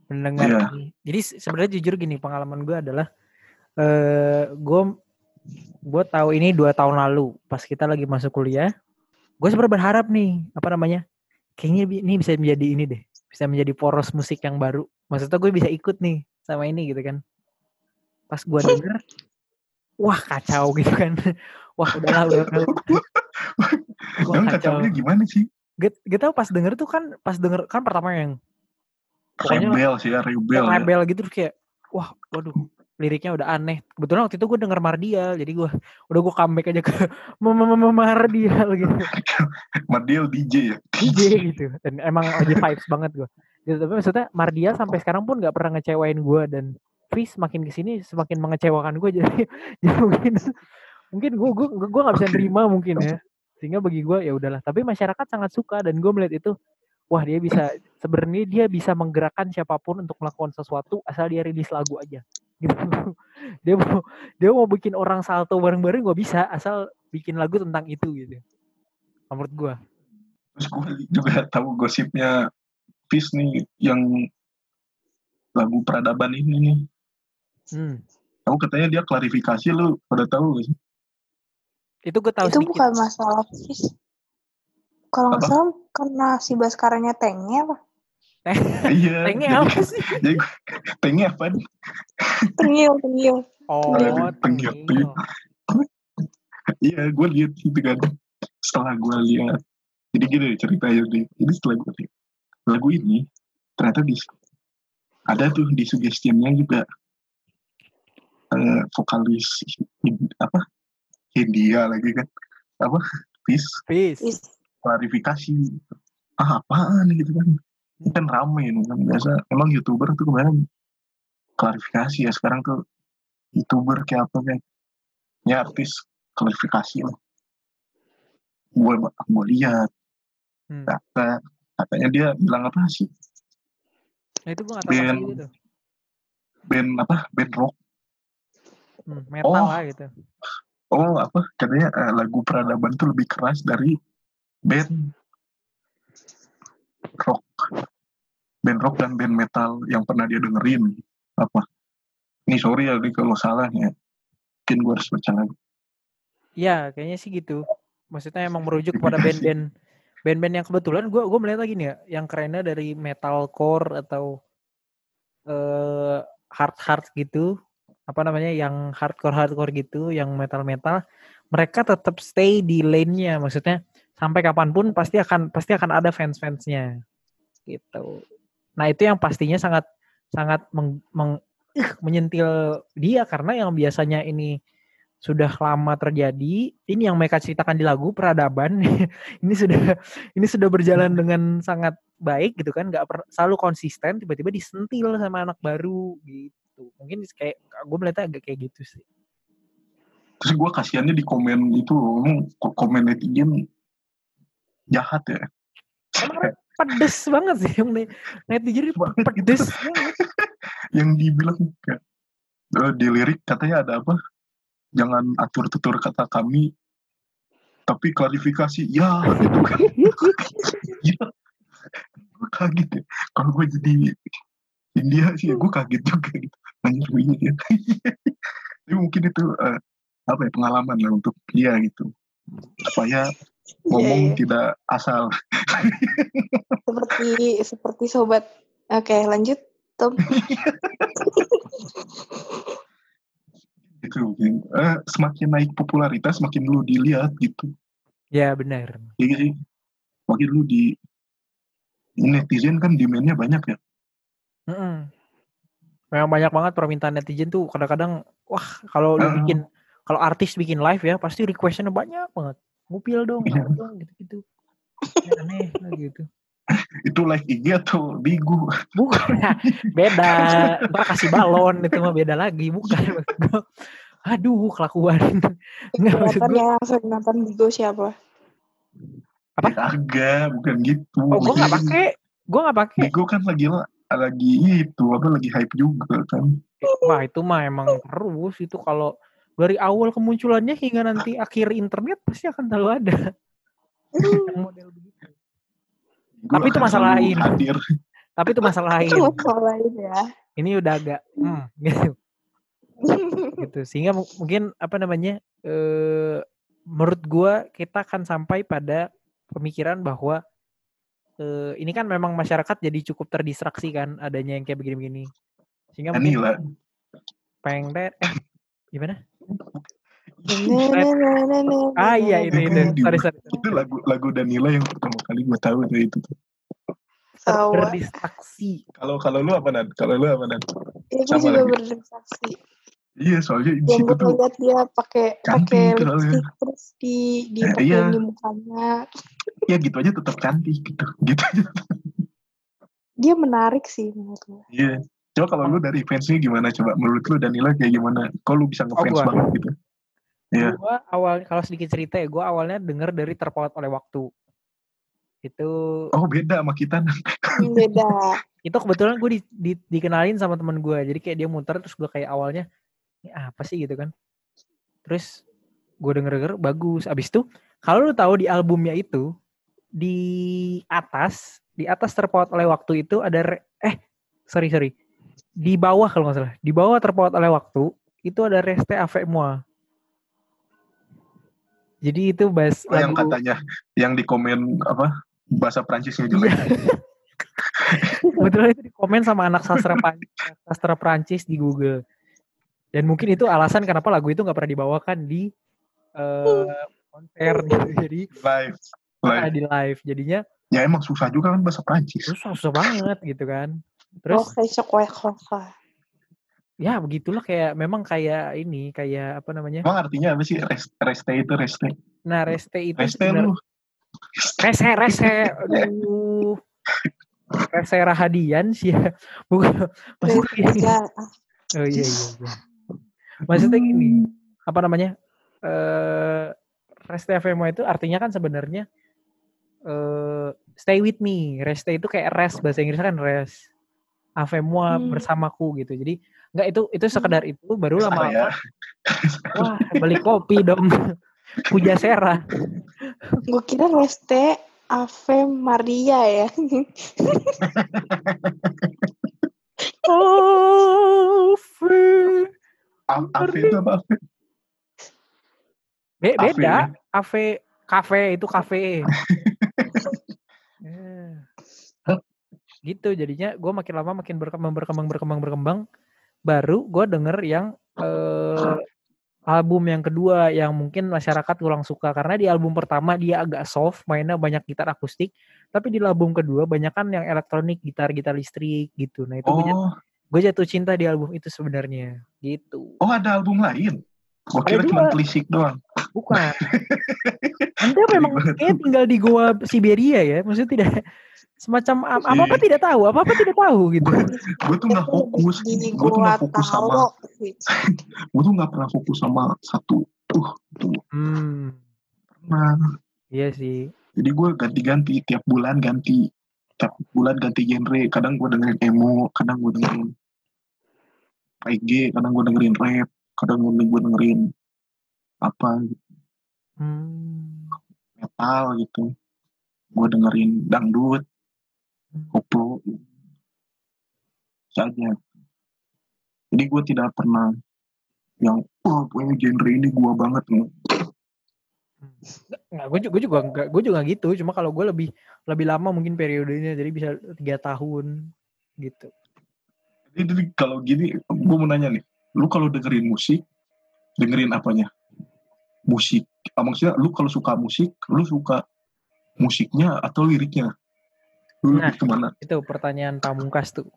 mendengar ini. Jadi se- sebenarnya jujur gini pengalaman gue adalah eh gue gue tahu ini dua tahun lalu pas kita lagi masuk kuliah. Gue sebenarnya berharap nih apa namanya? Kayaknya ini bisa menjadi ini deh, bisa menjadi poros musik yang baru. Maksudnya gue bisa ikut nih sama ini gitu kan. Pas gue denger, wah kacau gitu kan. Wah udahlah udah. udah. Emang kacau. kacaunya gimana sih? Gak, gak tau pas denger tuh kan pas denger kan pertama yang Pokoknya Rebel sih ya, rebel ya. rebel gitu terus kayak wah waduh liriknya udah aneh kebetulan waktu itu gue denger Mardial jadi gue udah gue comeback aja ke Mardial gitu Mardial DJ ya. DJ gitu dan emang lagi vibes banget gue gitu, tapi maksudnya Mardial sampai sekarang pun nggak pernah ngecewain gue dan Fis makin ke sini semakin mengecewakan gue jadi jadi mungkin mungkin gue gue gue nggak bisa nerima mungkin ya sehingga bagi gue ya udahlah tapi masyarakat sangat suka dan gue melihat itu wah dia bisa sebenarnya dia bisa menggerakkan siapa pun untuk melakukan sesuatu asal dia rilis lagu aja gitu dia mau dia mau bikin orang salto bareng-bareng gue bisa asal bikin lagu tentang itu gitu menurut gue Terus gue juga tahu gosipnya Fish nih yang lagu peradaban ini nih. hmm. Tahu katanya dia klarifikasi lu pada tahu gak sih? Itu gue tahu itu sedikit bukan masalah fish. Kalau nggak salah karena si Baskaranya tengnya apa? iya. Tengnya apa sih Jadi gue- tengnya apa? Tengil, tengil. oh Tengil. Tengil. Iya, gue lihat itu kan. Setelah gue lihat, jadi gini ceritanya nih. Ini setelah gue lihat lagu ini, ternyata di ada tuh di suggestionnya juga eh, vokalis apa India lagi kan. Apa? Peace. Peace. Klarifikasi. Ah apaan gitu kan. Ini kan rame ini kan biasa. Emang youtuber tuh kemarin klarifikasi ya sekarang tuh youtuber kayak apa kan. Ya artis klarifikasi lah. Gue gue lihat. Hmm. kata katanya dia bilang apa sih? Nah, itu gue gak tahu Band- gitu. band apa? Band rock. Hmm, metal Oh. lah gitu. Oh apa katanya eh, lagu peradaban tuh lebih keras dari band rock. Band rock dan band metal yang pernah dia dengerin. Apa? Ini sorry ya kalau salah ya. Mungkin gue harus baca lagi. Iya, kayaknya sih gitu. Maksudnya emang merujuk kepada band-band band-band yang kebetulan gue gue melihat lagi nih ya, yang kerennya dari metalcore atau eh hard hard gitu, apa namanya, yang hardcore hardcore gitu, yang metal metal, mereka tetap stay di lane-nya. Maksudnya sampai kapan pun pasti akan pasti akan ada fans-fansnya, gitu. Nah itu yang pastinya sangat sangat meng, meng- ih, menyentil dia karena yang biasanya ini sudah lama terjadi. Ini yang mereka ceritakan di lagu peradaban. ini sudah ini sudah berjalan dengan sangat baik gitu kan, nggak selalu konsisten. Tiba-tiba disentil sama anak baru gitu. Mungkin kayak gue melihatnya agak kayak gitu sih. terus gue kasihannya di komen itu komen netizen jahat ya. Emang pedes banget sih yang ne- netizen gitu. pedes. Yang dibilang kayak eh, di lirik katanya ada apa? Jangan atur tutur kata kami, tapi klarifikasi ya gitu kan. Iya. Gue kaget ya. Kalau gue jadi India sih, gue kaget juga gitu. Anjir gue ya. Tapi mungkin itu eh, apa ya pengalaman lah untuk dia gitu. Supaya ngomong Iya, iya. tidak asal. seperti seperti sobat. Oke, lanjut. Tom. Gitu. mungkin. Eh, semakin naik popularitas, semakin lu dilihat gitu. Ya benar. Iya sih. Makin lu di netizen kan demandnya banyak ya. Mm-mm. Memang banyak banget permintaan netizen tuh kadang-kadang wah kalau lu bikin kalau artis bikin live ya pasti requestnya banyak banget. Ngupil dong, apa dong gitu-gitu. Ya, aneh lah gitu. Itu live IG atau Bigu. Bukan, ya, beda. Ntar kasih balon itu mah beda lagi, bukan. Aduh, kelakuan. Nggak maksud Kelihatan gua. yang sering nonton Bigo siapa? Apa? Ya, Agak, bukan gitu. Oh, gua nggak pakai. Gua nggak pakai. Bigu kan lagi lagi itu apa lagi hype juga kan. Wah, itu mah emang terus itu kalau dari awal kemunculannya hingga nanti akhir internet pasti akan selalu ada yang model begitu. Tapi itu masalah lain. Hadir. Tapi itu masalah lain. Itu masalah lain ya. Ini udah agak hmm, gitu. gitu. Sehingga mu- mungkin apa namanya? eh menurut gua kita akan sampai pada pemikiran bahwa eh ini kan memang masyarakat jadi cukup terdistraksi kan adanya yang kayak begini-begini. Sehingga mungkin Danila. peng eh gimana? Ah Ah iya itu itu. Sorry sorry. Itu lagu lagu Danila yang pertama kali gue tahu itu. tuh. Tahu. Terdistraksi. Kalau kalau lu apa Nan? Kalau lu apa Nan? Itu Sama juga lagi. berdistraksi. Iya soalnya di Yang situ gue tuh lihat dia pakai pakai terus di di Eh, iya. di mukanya. Ya gitu aja tetap cantik gitu. Gitu aja. Dia menarik sih menurut gue. Iya. Coba kalau lu dari fansnya gimana coba? Menurut lu Danila kayak gimana? Kok lu bisa ngefans gua. banget gitu? Iya. Gua awal kalau sedikit cerita ya, gua awalnya denger dari terpaut oleh waktu. Itu Oh beda sama kita. Hmm, Beda. itu kebetulan gue di, di- dikenalin sama teman gue. Jadi kayak dia muter terus gue kayak awalnya ini apa sih gitu kan. Terus gue denger-denger bagus. Abis itu kalau lu tahu di albumnya itu di atas di atas terpaut oleh waktu itu ada re- eh sorry sorry di bawah kalau nggak salah di bawah terpaut oleh waktu itu ada reste avec moi jadi itu bahas Oh, yang katanya yang di komen apa bahasa Prancisnya Iya. jelek. Kebetulan itu di komen sama anak sastra Prancis, sastra Prancis di Google. Dan mungkin itu alasan kenapa lagu itu nggak pernah dibawakan di eh, konser gitu. Jadi Live. Live. di live. Jadinya Ya emang susah juga kan bahasa Prancis. susah susah banget gitu kan. Oh, Terus coklat. ya begitulah kayak memang kayak ini kayak apa namanya? Emang artinya apa sih rest, reste itu reste? Nah reste itu Reste lu. rese rese aduh rese rahadian sih ya. Bukan maksudnya. Oh iya iya. iya. Maksudnya gini, apa namanya? Eh reste FMO itu artinya kan sebenarnya eh stay with me. Reste itu kayak rest bahasa Inggrisnya kan rest. Avemo Hmm. bersamaku gitu. Jadi enggak itu itu sekedar itu baru lama-lama ya. wah beli kopi dong. Puja Sera. Gue kira Reste Ave Maria ya. Ave. Ave itu apa Ave? Be- Ave. beda. Ave kafe itu kafe. Gitu jadinya gue makin lama makin berkembang berkembang berkembang berkembang. Baru gue denger yang eh, album yang kedua yang mungkin masyarakat kurang suka. Karena di album pertama dia agak soft mainnya banyak gitar akustik. Tapi di album kedua banyak kan yang elektronik gitar gitar listrik gitu. Nah itu gue Oh, gua jatuh cinta di album itu sebenarnya. Gitu. Oh ada album lain. Ada kira cuma dua. telisik doang. bukan anda memang kayak tinggal di goa Siberia ya maksudnya tidak semacam apa apa Iya. tidak tahu apa apa tidak tahu gitu Gue tuh nggak fokus. Gue tuh nggak fokus sama. Gue tuh nggak pernah fokus sama satu. Uh, tuh hmm nah iya sih Jadi gue ganti-ganti tiap bulan ganti tiap bulan ganti genre. Kadang gue dengerin emo, kadang gue dengerin reggae, kadang gue dengerin rap, kadang gue dengerin apa Hmm. metal gitu. Gue dengerin dangdut, koplo, saja. Jadi gue tidak pernah yang oh pokoknya genre ini gue banget Nggak, gue juga, gue juga gue juga gitu. Cuma kalau gue lebih lebih lama mungkin periodenya, jadi bisa tiga tahun gitu. Jadi, jadi kalau gini, gue mau nanya nih, lu kalau dengerin musik, dengerin apanya? Musik. Ah, maksudnya lu kalau suka musik, lu suka musiknya atau liriknya? Lu Nah. lebih ke mana? Itu pertanyaan pamungkas tuh.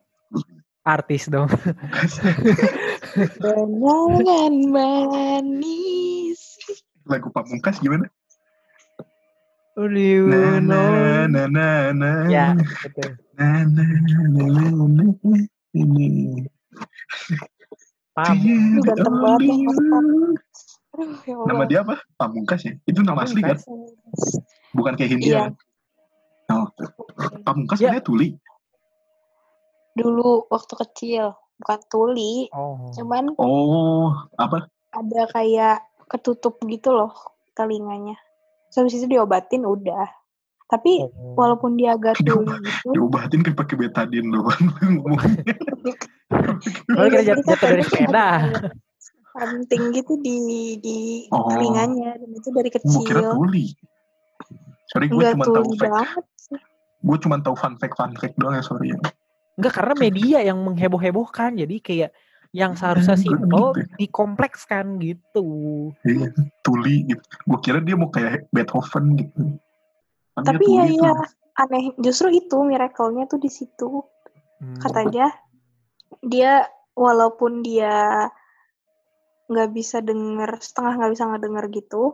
Artis dong. Kenangan manis. Lagu Pamungkas gimana? Uliu, Na na no. na na na Ya, betul. na na na na na ini. Pam. Lu ganteng banget ya. Aduh, ya Allah. Nama dia apa? Pamungkas ya? Itu nama asli kan? Bukan kayak Hindia. Iya. Oh, Pamungkas Ya. sebenarnya tuli. Dulu waktu kecil, bukan tuli, Oh. cuman Oh, apa? ada kayak ketutup gitu loh telinganya. Terus habis itu diobatin udah. Tapi Oh. walaupun dia agak Diob- tuli gitu, Diobatin kan pakai betadin doang. Oh, kira jat- jatuh dari sepeda. penting gitu di di Oh. telinganya dan itu dari Gue kira kecil. tuli. Sorry, gue cuma tahu fact. Gue cuma tahu fun fact fun fact doang ya sorry ya. Enggak karena media yang mengheboh-hebohkan. Jadi kayak yang seharusnya Hmm, simpel gitu. dikomplekskan gitu. Iya, tuli gitu. Gue kira dia mau kayak Beethoven gitu. Kan dia Tapi ya ya tuh. aneh justru itu miracle-nya tuh di situ. Hmm. Katanya dia walaupun dia nggak bisa denger setengah nggak bisa ngedenger gitu,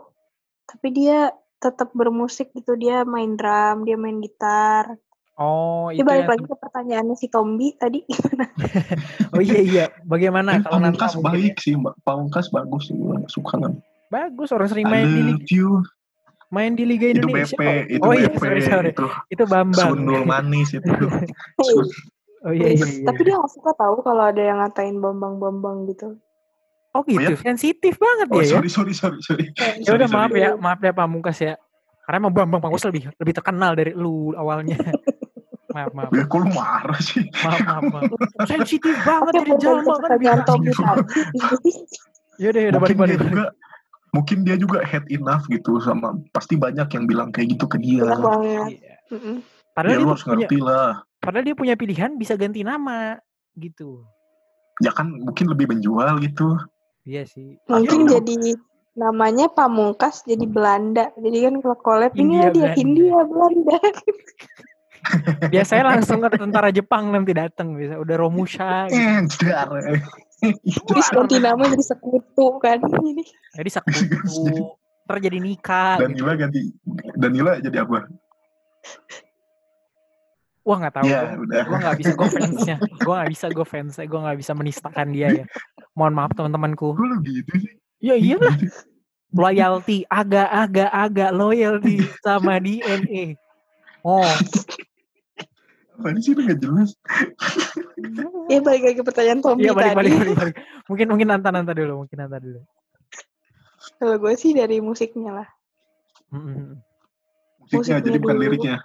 tapi dia tetap bermusik gitu dia main drum dia main gitar Oh, dia itu balik yang lagi ke pertanyaannya si Tombi tadi gimana Oh iya iya, bagaimana Eh, kalau Pamungkas mungkin baik sih, Mbak. Pamungkas bagus sih, gue suka kan. Bagus orang sering I main di you. main di Liga Itu Indonesia. BP, kok. itu oh iya, BP, sorry sorry. itu Itu Bambang. sundul manis itu. Oh iya iya iya. tapi dia nggak suka tahu kalau ada yang ngatain bambang bambang gitu Oh gitu, ya? sensitif banget Oh, dia ya. sorry, sorry, sorry, sorry. Ya udah maaf sorry. ya, maaf ya Pamungkas ya. Karena emang Bambang Pamungkas lebih lebih terkenal dari lu awalnya. maaf maaf Ya, kok lu marah sih? maaf maaf. maaf. Sensitif banget jadi balik jalma kan pertanyaan biasa. Tombi tadi Yaudah yaudah mungkin balik balik. dia juga mungkin dia juga head enough gitu sama pasti banyak yang bilang kayak gitu ke dia. Banyak banget Iya. Padahal Ya dia lu harus punya, ngerti lah. Padahal dia punya pilihan bisa ganti nama gitu. Ya kan mungkin lebih menjual gitu. Iya sih. mungkin Akhirnya- jadi namanya Pamungkas jadi Belanda jadi kan kalau collab ini ya dia Belanda. Hindia Belanda Biasanya langsung ke tentara Jepang nanti datang bisa udah Romusha gitu. Eh, terus ganti nama jadi sekutu kan ini Jadi sekutu. Ntar jadi nikah. gitu. Danila ganti Danila jadi apa? Wah nggak tahu. Ya, gua- udah. Gue nggak bisa gue fansnya. Gue nggak bisa gue fansnya. Gue nggak bisa menistakan dia ya. Mohon maaf teman-temanku. Kok lu gitu sih? Ya iyalah. Loyalty. Agak agak agak loyalty sama DNA. Oh. Apaan sih lu gak jelas? ya balik lagi ke pertanyaan Tombi Iya balik tadi balik balik. balik. Mungkin mungkin nanta nanta dulu. Mungkin nanta dulu. kalau gue sih dari musiknya lah Mm-mm. Musiknya, Musiknya jadi bukan dulu. liriknya.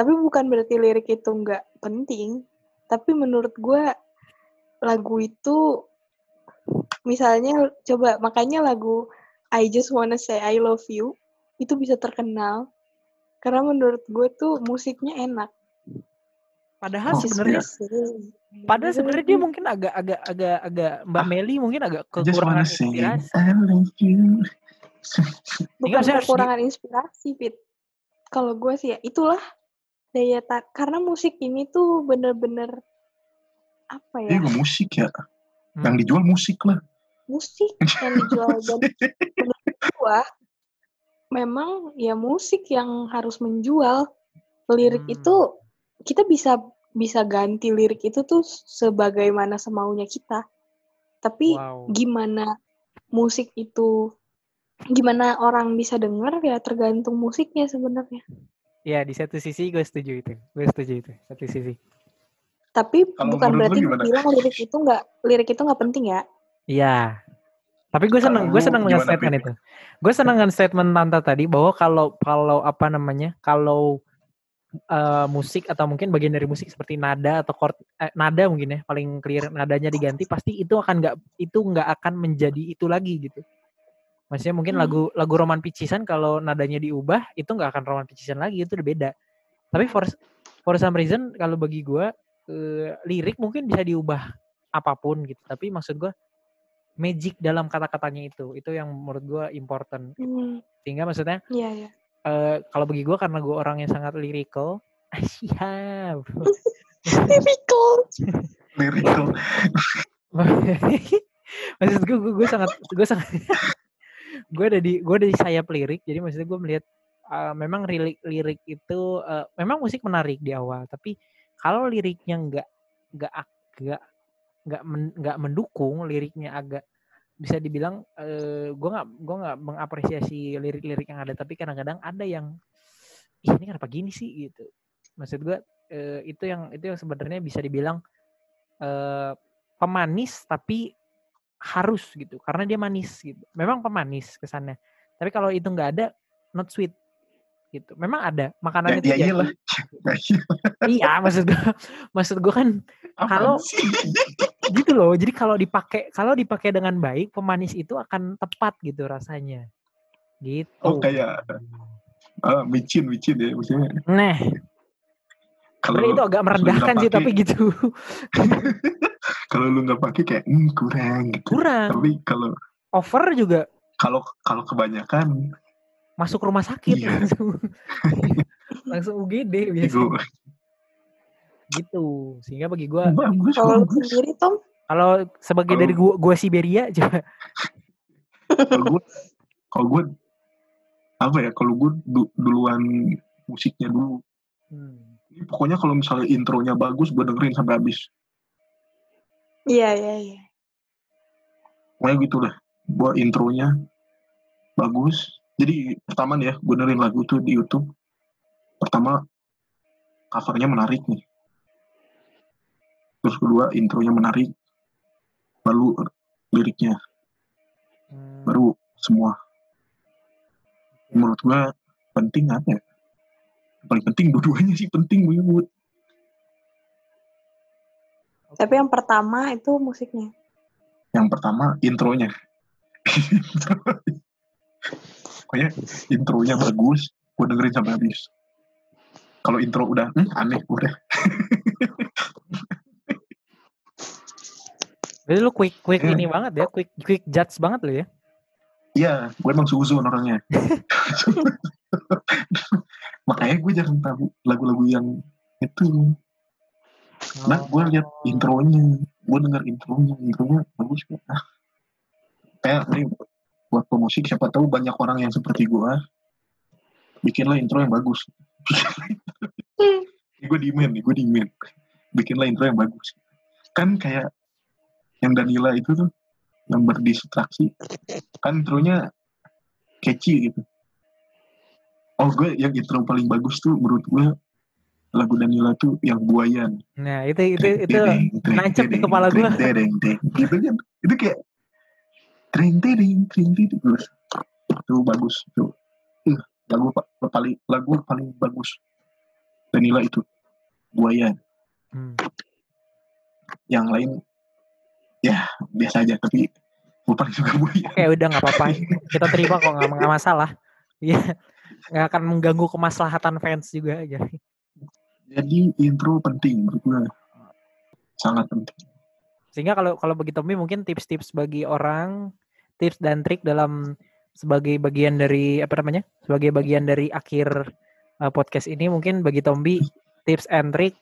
Tapi bukan berarti lirik itu nggak penting tapi menurut gue lagu itu misalnya coba makanya lagu I Just Wanna Say I Love You itu bisa terkenal karena menurut gue tuh musiknya enak Padahal Oh, sebenarnya padahal sebenarnya dia mungkin agak agak agak agak Mbak Ah. Meli mungkin agak I just kekurangan wanna say inspirasi. I love you. bukan kekurangan inspirasi Fit kalau gue sih ya itulah daya tar karena musik ini tuh bener-bener apa ya Iya musik ya. Hmm. Yang dijual musik lah. musik yang dijual dan menurut gua memang ya musik yang harus menjual lirik Hmm. itu kita bisa bisa ganti lirik itu tuh sebagaimana semaunya kita tapi Wow. gimana musik itu gimana orang bisa denger ya tergantung musiknya sebenarnya. Ya di satu sisi gue setuju itu, gue setuju itu satu sisi. Tapi Kalau bukan berarti bilang lirik itu nggak lirik itu nggak penting ya. Iya. Tapi gue seneng, gue seneng dengan statement itu. Gue seneng dengan statement Tanta tadi bahwa kalau kalau apa namanya, kalau eh, musik atau mungkin bagian dari musik seperti nada atau chord, eh, nada mungkin ya paling clear nadanya diganti, pasti itu akan nggak itu nggak akan menjadi itu lagi gitu. Maksudnya mungkin Hmm. lagu lagu roman picisan kalau nadanya diubah itu nggak akan roman picisan lagi itu udah beda. Tapi for for some reason kalau bagi gue eh, lirik mungkin bisa diubah apa pun gitu. Tapi maksud gue magic dalam kata-katanya itu itu yang menurut gue important. Hmm, Sehingga maksudnya iya ya. eh, kalau bagi gue karena gue orang yang sangat lyrical, siap. Lyrical. maksud gue gue sangat gue sangat gue ada di gue ada di sayap lirik jadi maksudnya gue melihat uh, memang lirik lirik itu uh, memang musik menarik di awal tapi kalau liriknya nggak nggak agak nggak men- nggak mendukung liriknya agak bisa dibilang eh, gue nggak gue nggak mengapresiasi lirik-lirik yang ada tapi kadang-kadang ada yang ih ini kenapa gini sih? gitu. Maksud gue eh, itu yang itu yang sebenarnya bisa dibilang eh, pemanis tapi harus gitu karena dia manis gitu. Memang pemanis kesannya. Tapi kalau itu nggak ada not sweet gitu. Memang ada makanan Ya, itu ya jadi- iyalah. Ya iya maksud gue maksud gue kan Apaan Kalau- sih? gitu loh. Jadi kalau dipakai kalau dipakai dengan baik pemanis itu akan tepat gitu rasanya. Gitu. Oh, kayak- Ah, micin, micin ya maksudnya. nah sebenarnya itu agak merendahkan sih tapi gitu. Kalau lu nggak pakai kayak hmm, kurang gitu. kurang. Tapi kalau over juga. Kalau kalau kebanyakan masuk rumah sakit Iya. langsung. Langsung UGD biasanya gitu. Sehingga bagi gua bagus Kalau sendiri Tom, kalau sebagai Kalau- dari gua, gua Siberia coba. Kalau gue kalau gue apa ya kalau gue du- duluan musiknya dulu. Hmm. Ini pokoknya kalau misalnya intronya bagus gue dengerin sampai habis. Iya iya iya. pokoknya gitu lah gue intronya bagus. Jadi pertama nih ya gue dengerin lagu tuh di YouTube. Pertama covernya menarik nih. Terus kedua intronya menarik. Lalu liriknya. Hmm. baru semua. Menurut gue penting apa ya paling penting dua-duanya sih penting buat Tapi yang pertama itu musiknya. yang pertama intronya pokoknya intronya bagus gue dengerin sampai habis kalau intro udah hmm, aneh udah Berarti lu quick quick Hmm. ini banget ya, quick quick judge banget lu ya. iya gue emang suzon orangnya makanya gue jarang tahu lagu-lagu yang itu. Nah gue lihat Oh. intronya gue denger intronya intronya bagus kok. Ah. Kayak nih buat pemusik siapa tahu banyak orang yang seperti gue bikinlah intro yang bagus. Gue demand nih gue demand bikinlah intro yang bagus. Kan kayak yang Danila itu tuh yang berdistraksi. Kan intronya catchy gitu oh gue yang intro paling bagus tuh menurut gue lagu Danila tuh yang buayan Nah, itu itu itu nancep di kepala treng. gitu kan itu kayak treng treng treng treng terus itu bagus itu lagu pa- paling lagu paling bagus Danila itu buayan Hmm. yang lain ya biasa aja tapi gue paling suka buayan Oke, udah nggak apa-apa. Kita terima kok nggak masalah. Iya. Nggak akan mengganggu kemaslahatan fans juga aja. jadi intro penting menurut gue sangat penting Sehingga kalau kalau bagi Tommy mungkin tips-tips bagi orang, tips dan trik dalam sebagai bagian dari apa namanya? Sebagai bagian dari akhir uh, podcast ini mungkin bagi Tommy tips and trik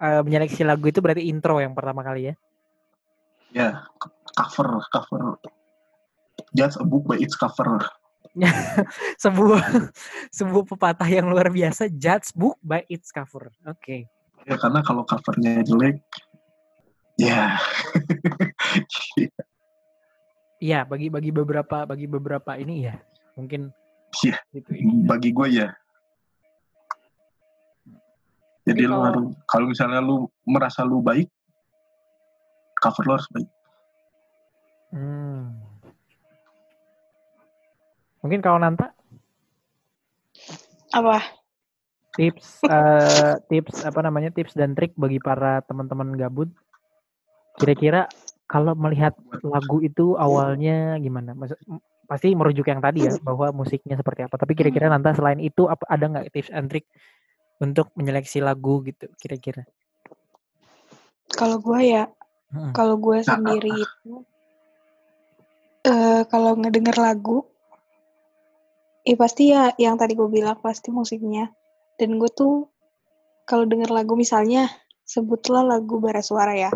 uh, menyeleksi lagu itu berarti intro yang pertama kali ya. ya c- cover cover just a book by its cover sebuah sebuah pepatah yang luar biasa judge book by its cover. Oke. ya karena kalau covernya jelek ya Iya, bagi bagi beberapa bagi beberapa ini ya. Mungkin Iya. gitu ini. bagi gue ya jadi lu kalau- harus kalau misalnya lu merasa lu baik cover lu harus baik Hmm. Mungkin kalau Nanta? Apa? tips eh, tips apa namanya tips dan trik bagi para teman-teman gabut? Kira-kira kalau melihat lagu itu awalnya gimana? Maksud- pasti merujuk yang tadi ya bahwa musiknya seperti apa. Tapi kira-kira Nanta selain itu apa ada nggak tips and trik untuk menyeleksi lagu gitu kira-kira? Kalau gue ya, Mm-mm. kalau gue sendiri itu, eh kalau ngedenger lagu, ya pasti ya yang tadi gue bilang pasti musiknya. Dan gue tuh kalau denger lagu misalnya, sebutlah lagu bara suara ya.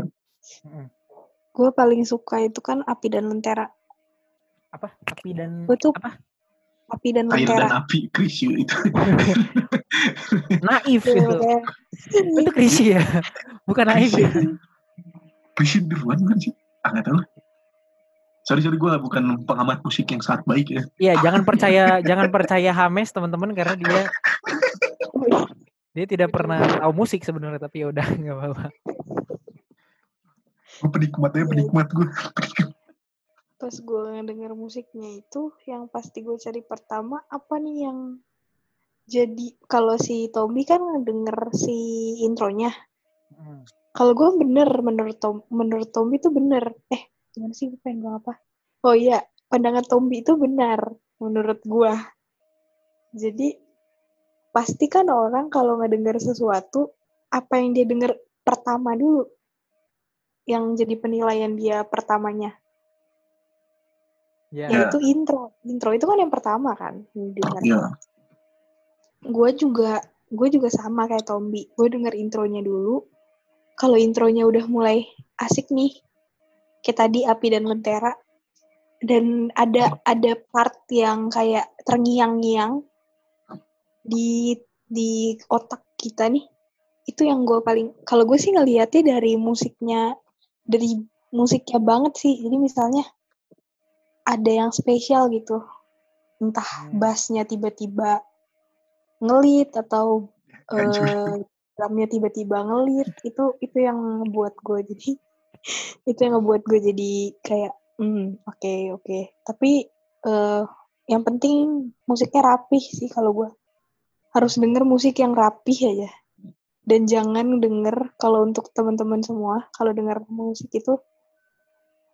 Mm-mm. Gue paling suka itu kan Api dan Lentera. apa api dan Gue tuh apa Api dan air dan Lentera. api Krisyu itu naif itu kayak- itu krisi ya bukan naif ya Krisyu duluan kan sih ah nggak tahu. Sorry sorry gue bukan pengamat musik yang sangat baik ya Iya, jangan percaya jangan percaya Hames teman-teman karena dia dia tidak pernah tahu musik sebenarnya tapi ya udah nggak apa-apa. penikmatnya penikmat gue pas gue ngedenger musiknya itu yang pasti gue cari pertama apa nih yang jadi kalau si Tommy kan ngedenger si intronya Hmm. kalau gue bener menurut Tom menurut Tommy itu bener eh gimana sih? Gue pengen bilang apa? Oh iya pandangan Tommy itu benar menurut gue jadi pasti kan orang kalau ngedenger sesuatu apa yang dia denger pertama dulu yang jadi penilaian dia pertamanya? Ya. yaitu intro. Intro itu kan yang pertama kan yang didengar. Ya gue juga gue juga sama kayak Tombi. Gue denger intronya dulu. Kalau intronya udah mulai asik nih kayak tadi api dan lentera. Dan ada ada part yang kayak terngiang-ngiang di di otak kita nih. Itu yang gue paling kalau gue sih ngelihatnya dari musiknya dari musiknya banget sih. Jadi misalnya ada yang spesial gitu. Entah Hmm. bassnya tiba-tiba ngelit atau eh drumnya tiba-tiba ngelit. Itu itu yang ngebuat gue jadi itu yang ngebuat gue jadi kayak hmm oke oke. Tapi eh yang penting musiknya rapih sih kalau gue harus denger musik yang rapih aja. Dan jangan denger kalau untuk teman-teman semua kalau denger musik itu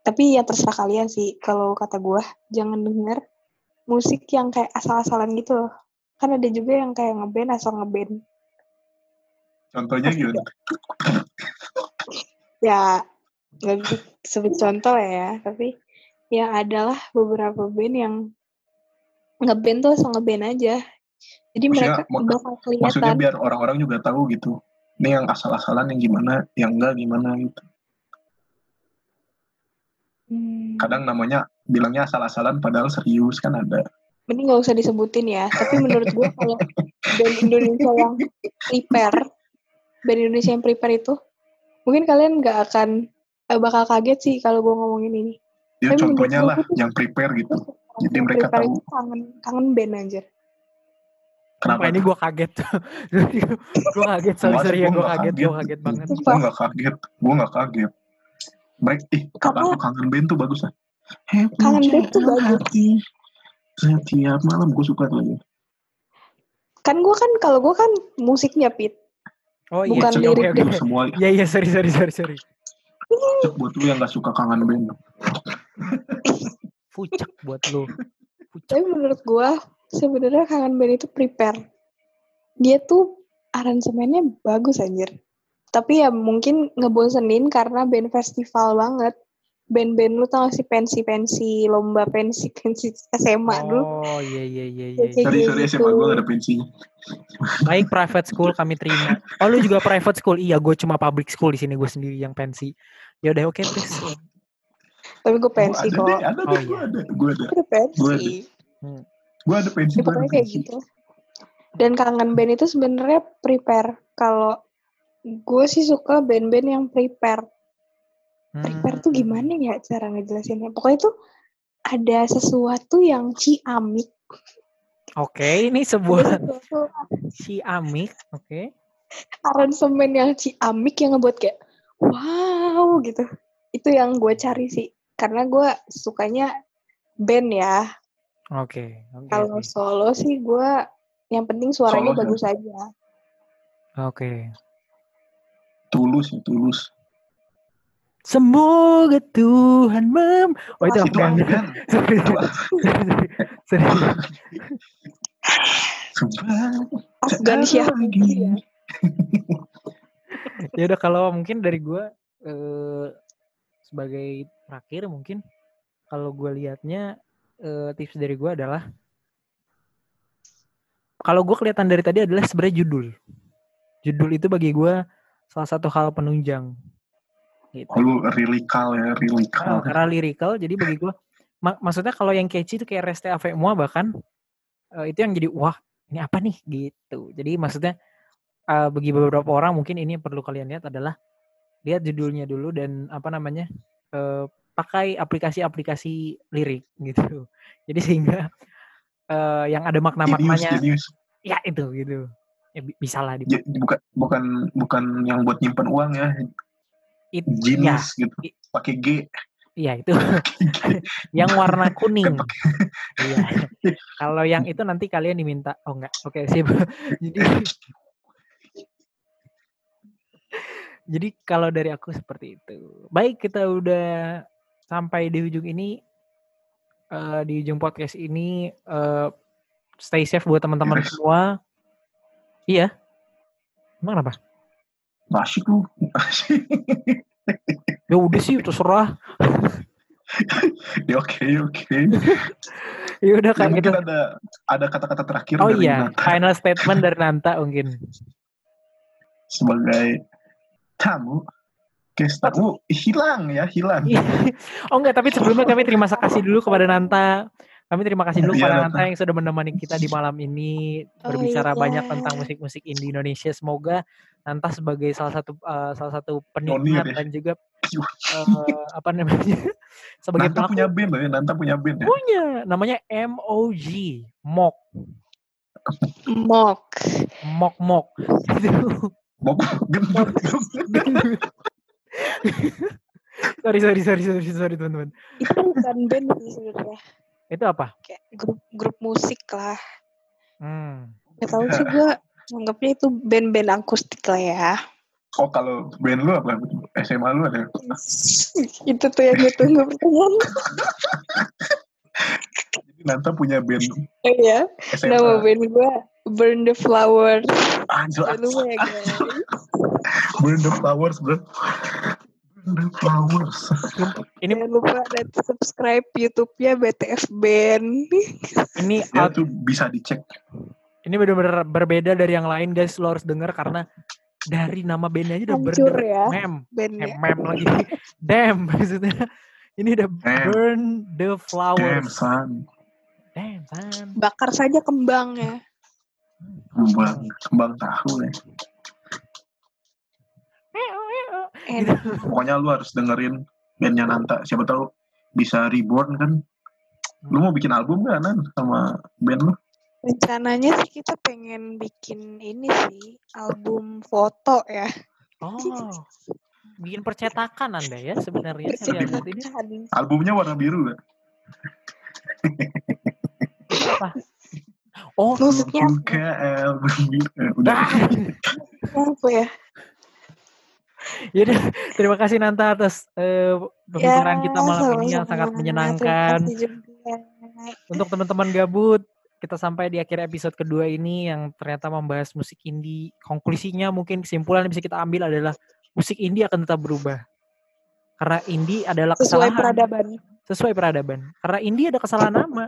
tapi ya terserah kalian sih. Kalau kata gue jangan denger musik yang kayak asal-asalan gitu loh. Kan ada juga yang kayak ngeband asal ngeband. Contohnya gimana? ya nggak sebut contoh ya tapi ya adalah beberapa band yang ngeband tuh asal ngeband aja. Jadi Maksudnya, mereka bakal maksudnya kelihatan biar orang-orang juga tahu gitu. Ini yang asal-asalan yang gimana yang enggak gimana gitu. Hmm, kadang namanya bilangnya asal-asalan padahal serius kan ada. Ini nggak usah disebutin ya tapi menurut gue kalau band Indonesia yang prepare band Indonesia yang prepare itu mungkin kalian nggak akan bakal kaget sih kalau gue ngomongin ini ya Tapi contohnya lah tuh- yang prepare gitu Jadi mereka prepare tahu. itu kangen kangen band anjir kenapa Sumpah, ini gue kaget. gue kaget, sorry sorry ya gua gue kaget, gue kaget banget. Gue nggak kaget gue nggak kaget mereka ih kata aku kangen band tuh bagus lah Happy Kangen band tuh bagus. hati. setiap malam gue suka tuh lagu kan gue kan kalau gue kan musiknya pit Oh iya, Bukan oke, lirik Iya iya sorry sorry sorry sorry. Cek buat lu yang gak suka kangen band Pucak buat lu. Pucak. tapi menurut gue sebenarnya kangen band itu prepare dia tuh aransemennya bagus anjir tapi ya mungkin ngebosenin karena band festival banget band-band lu tau gak sih pensi-pensi lomba pensi-pensi SMA dulu Oh iya iya iya iya. Iya. sorry sorry gitu. SMA gue gak ada pensinya Baik private school kami terima. Oh lu juga private school? Iya, gue cuma public school di sini gue sendiri yang pensi. Ya udah oke please. tapi gue Gua pensi kok deh ada Oh, deh gue iya. ada gue ada Gue pensi Gua ada. gue ada pensi ya gue ada pokoknya kayak pensi gitu dan kangen band itu sebenarnya prepare kalau gue sih suka band-band yang prepare Hmm. prepare tuh gimana ya cara ngejelasinnya pokoknya tuh ada sesuatu yang ciamik. Oke, ini Ada sebuah ciamik. Oke. aransemen yang ciamik yang ngebuat kayak wow gitu. Itu yang gue cari sih. Karena gue sukanya band ya. Oke. Oke. Kalau oke. solo sih gue yang penting suaranya Solo, bagus aja. Oke. Tulus, tulus. Semoga Tuhan mem. Oh itu. Afgan. Sorry. Afgan Syah. lagi. ya udah kalau mungkin dari gue eh, sebagai terakhir mungkin kalau gue liatnya eh, tips dari gue adalah kalau gue kelihatan dari tadi adalah sebenarnya judul judul itu bagi gue salah satu hal penunjang gitu. Lu lyrical ya, lyrical. Ah, karena lyrical jadi bagi gue mak- maksudnya kalau yang catchy itu kayak Reste Ave Moi bahkan eh, itu yang jadi wah ini apa nih? gitu. Jadi maksudnya eh, bagi beberapa orang mungkin ini yang perlu kalian lihat adalah lihat judulnya dulu dan apa namanya eh, pakai aplikasi-aplikasi lirik gitu. Jadi sehingga eh, yang ada makna-maknanya ya itu gitu. Ya, bi- bisa lah dipakai. bukan bukan bukan yang buat nyimpen uang ya, It- ya, jenis gitu. i- Pakai G. Iya itu yang warna kuning. Iya. Kalau yang itu nanti kalian diminta. Oh enggak. Oke sip. Jadi Jadi kalau dari aku seperti itu. Baik kita udah sampai di ujung ini eh, di ujung podcast ini eh, stay safe buat teman-teman Yes. semua. Iya. Emang kenapa? Masih lu. Asik. Ya udah sih terserah. ya oke oke. Ya udah Ya, kan kita. ada ada kata-kata terakhir Oh dari iya, Nata final statement dari Nanta mungkin. sebagai tamu. Guys, tamu hilang ya, hilang. Oh enggak, tapi sebelumnya kami terima kasih dulu kepada Nanta. Kami terima kasih dulu Iya, kepada Nanta. Yang sudah menemani kita di malam ini Oh, berbicara iya. banyak tentang musik-musik indie Indonesia. Semoga Nanta sebagai salah satu eh, salah satu penikmat ya. dan juga eh, apa namanya sebagai Nanta pelaku punya band loh ya, Nanta punya band ya. punya namanya MOG Mok Mok. Mok Mok. Mau gendut. sorry sorry sorry sorry sorry teman-teman Itu bukan band sih sebenarnya. Itu apa Kayak grup grup musik lah. hmm. Gak tau sih gue anggapnya itu band-band akustik lah ya. Oh kalau band lu apa? SMA lu ada? itu tuh yang gue tunggu pertanyaan. Jadi Nanta punya band Oh iya, nama SMA. band gue Burn the Flower. Anjir, Jangan lupa ya guys. Burn the Flowers bro. Burn the Flowers. ini Jangan lupa dan subscribe YouTube-nya BTF Band. ini Ya tuh bisa dicek. Ini benar-benar berbeda dari yang lain guys, lo harus denger karena dari nama bandnya aja udah Hancur bener ya mem, eh, bandnya. mem lagi, damn maksudnya. Ini udah Damn. burn the Damn flowers, son. damn, son. Bakar saja kembangnya. Kembang, kembang tahu ya. Enak. Pokoknya lu harus dengerin bandnya Nanta. Siapa tahu bisa reborn kan. Lu mau bikin album gak Nan sama band lu? Rencananya sih kita pengen bikin ini sih album foto ya. Oh, bikin percetakan anda ya sebenarnya ini Percetakan. Albumnya warna biru gak? apa? Oh, Maksudnya? Buka album biru. Eh, udah. ah, apa ya? Yaudah, terima kasih Nanta atas eh, pembicaraan Ya, kita malam ini yang sangat menyenangkan. Untuk teman-teman gabut, kita sampai di akhir episode kedua ini yang ternyata membahas musik indie. Konklusinya mungkin kesimpulan yang bisa kita ambil adalah musik indie akan tetap berubah. Karena indie adalah Sesuai kesalahan. peradaban. Sesuai peradaban. Karena indie ada kesalahan nama.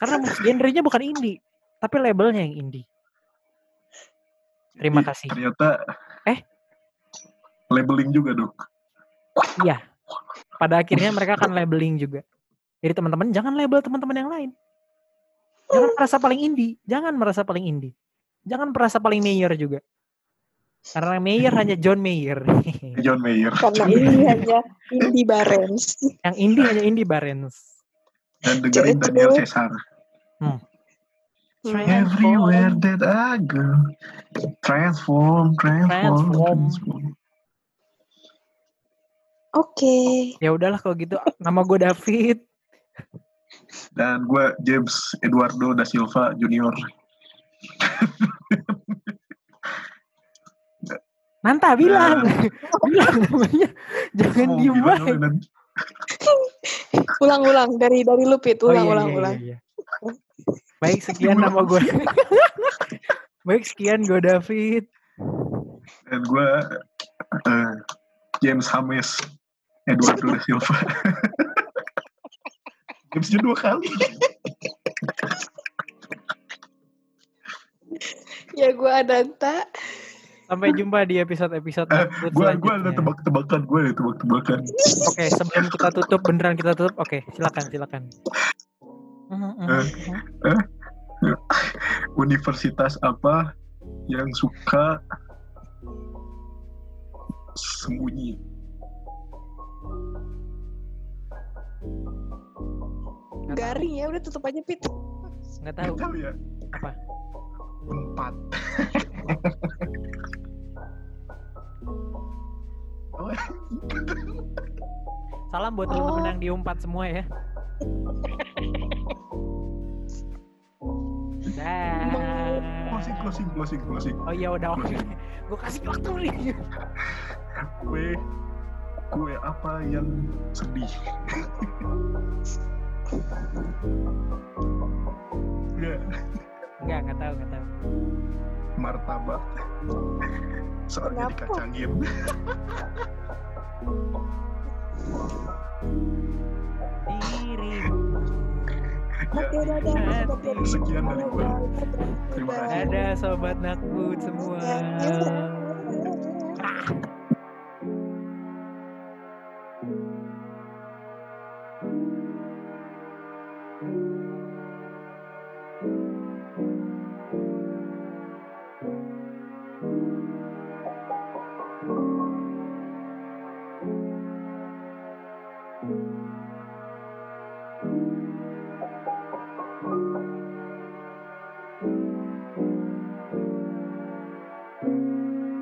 Karena musik genrenya bukan indie, tapi labelnya yang indie. Terima kasih. Ternyata Eh? Labeling juga dong. Iya. Pada akhirnya mereka akan labeling juga. Jadi teman-teman jangan label teman-teman yang lain. Jangan merasa paling indie, jangan merasa paling indie. Jangan merasa paling mayor juga. Karena mayor hanya John Mayer. John Mayer. Karena ini hanya Indie Barens. yang indie hanya indie Barens. Dan dengerin. Daniel Caesar. Hmm. Everywhere that I go, transform, transform, Transform. transform. Oke. Ya udahlah kalau gitu. Nama gue David. Dan gue James Eduardo da Silva Junior. Nanta bilang. bilang namanya. Jangan Mau diem baik. Ulang-ulang dari dari Lupit, Oh, iya, ulang-ulang iya, ulang. iya, iya. Baik sekian nama gue. Baik sekian gue David. Dan gue eh, James Hames Eduardo da Silva. Jamesnya dua kali. Ya gue Adanta. Sampai jumpa di episode-episode Eh, Nakbut gue gue ada tebak-tebakan gue ada tebak-tebakan. Oke, sebelum kita tutup beneran kita tutup. Oke, silakan silakan. Universitas apa yang suka sembunyi? Garing ya, udah tutup aja Pit. Nggak tahu. Gak tahu ya. Apa? Empat. Oh, Salam buat Oh. teman-teman yang diumpat semua ya. Dah. closing, closing, closing, closing. Oh iya udah oke. Gue kasih waktu nih. Kue, kue apa yang sedih? Enggak, enggak tahu, enggak tahu. martabak. Soalnya Kenapa? dikacangin. Dirimu. Ya, sekian dari gue. Terima kasih. Ada sobat nakbut semua. Ya, ya.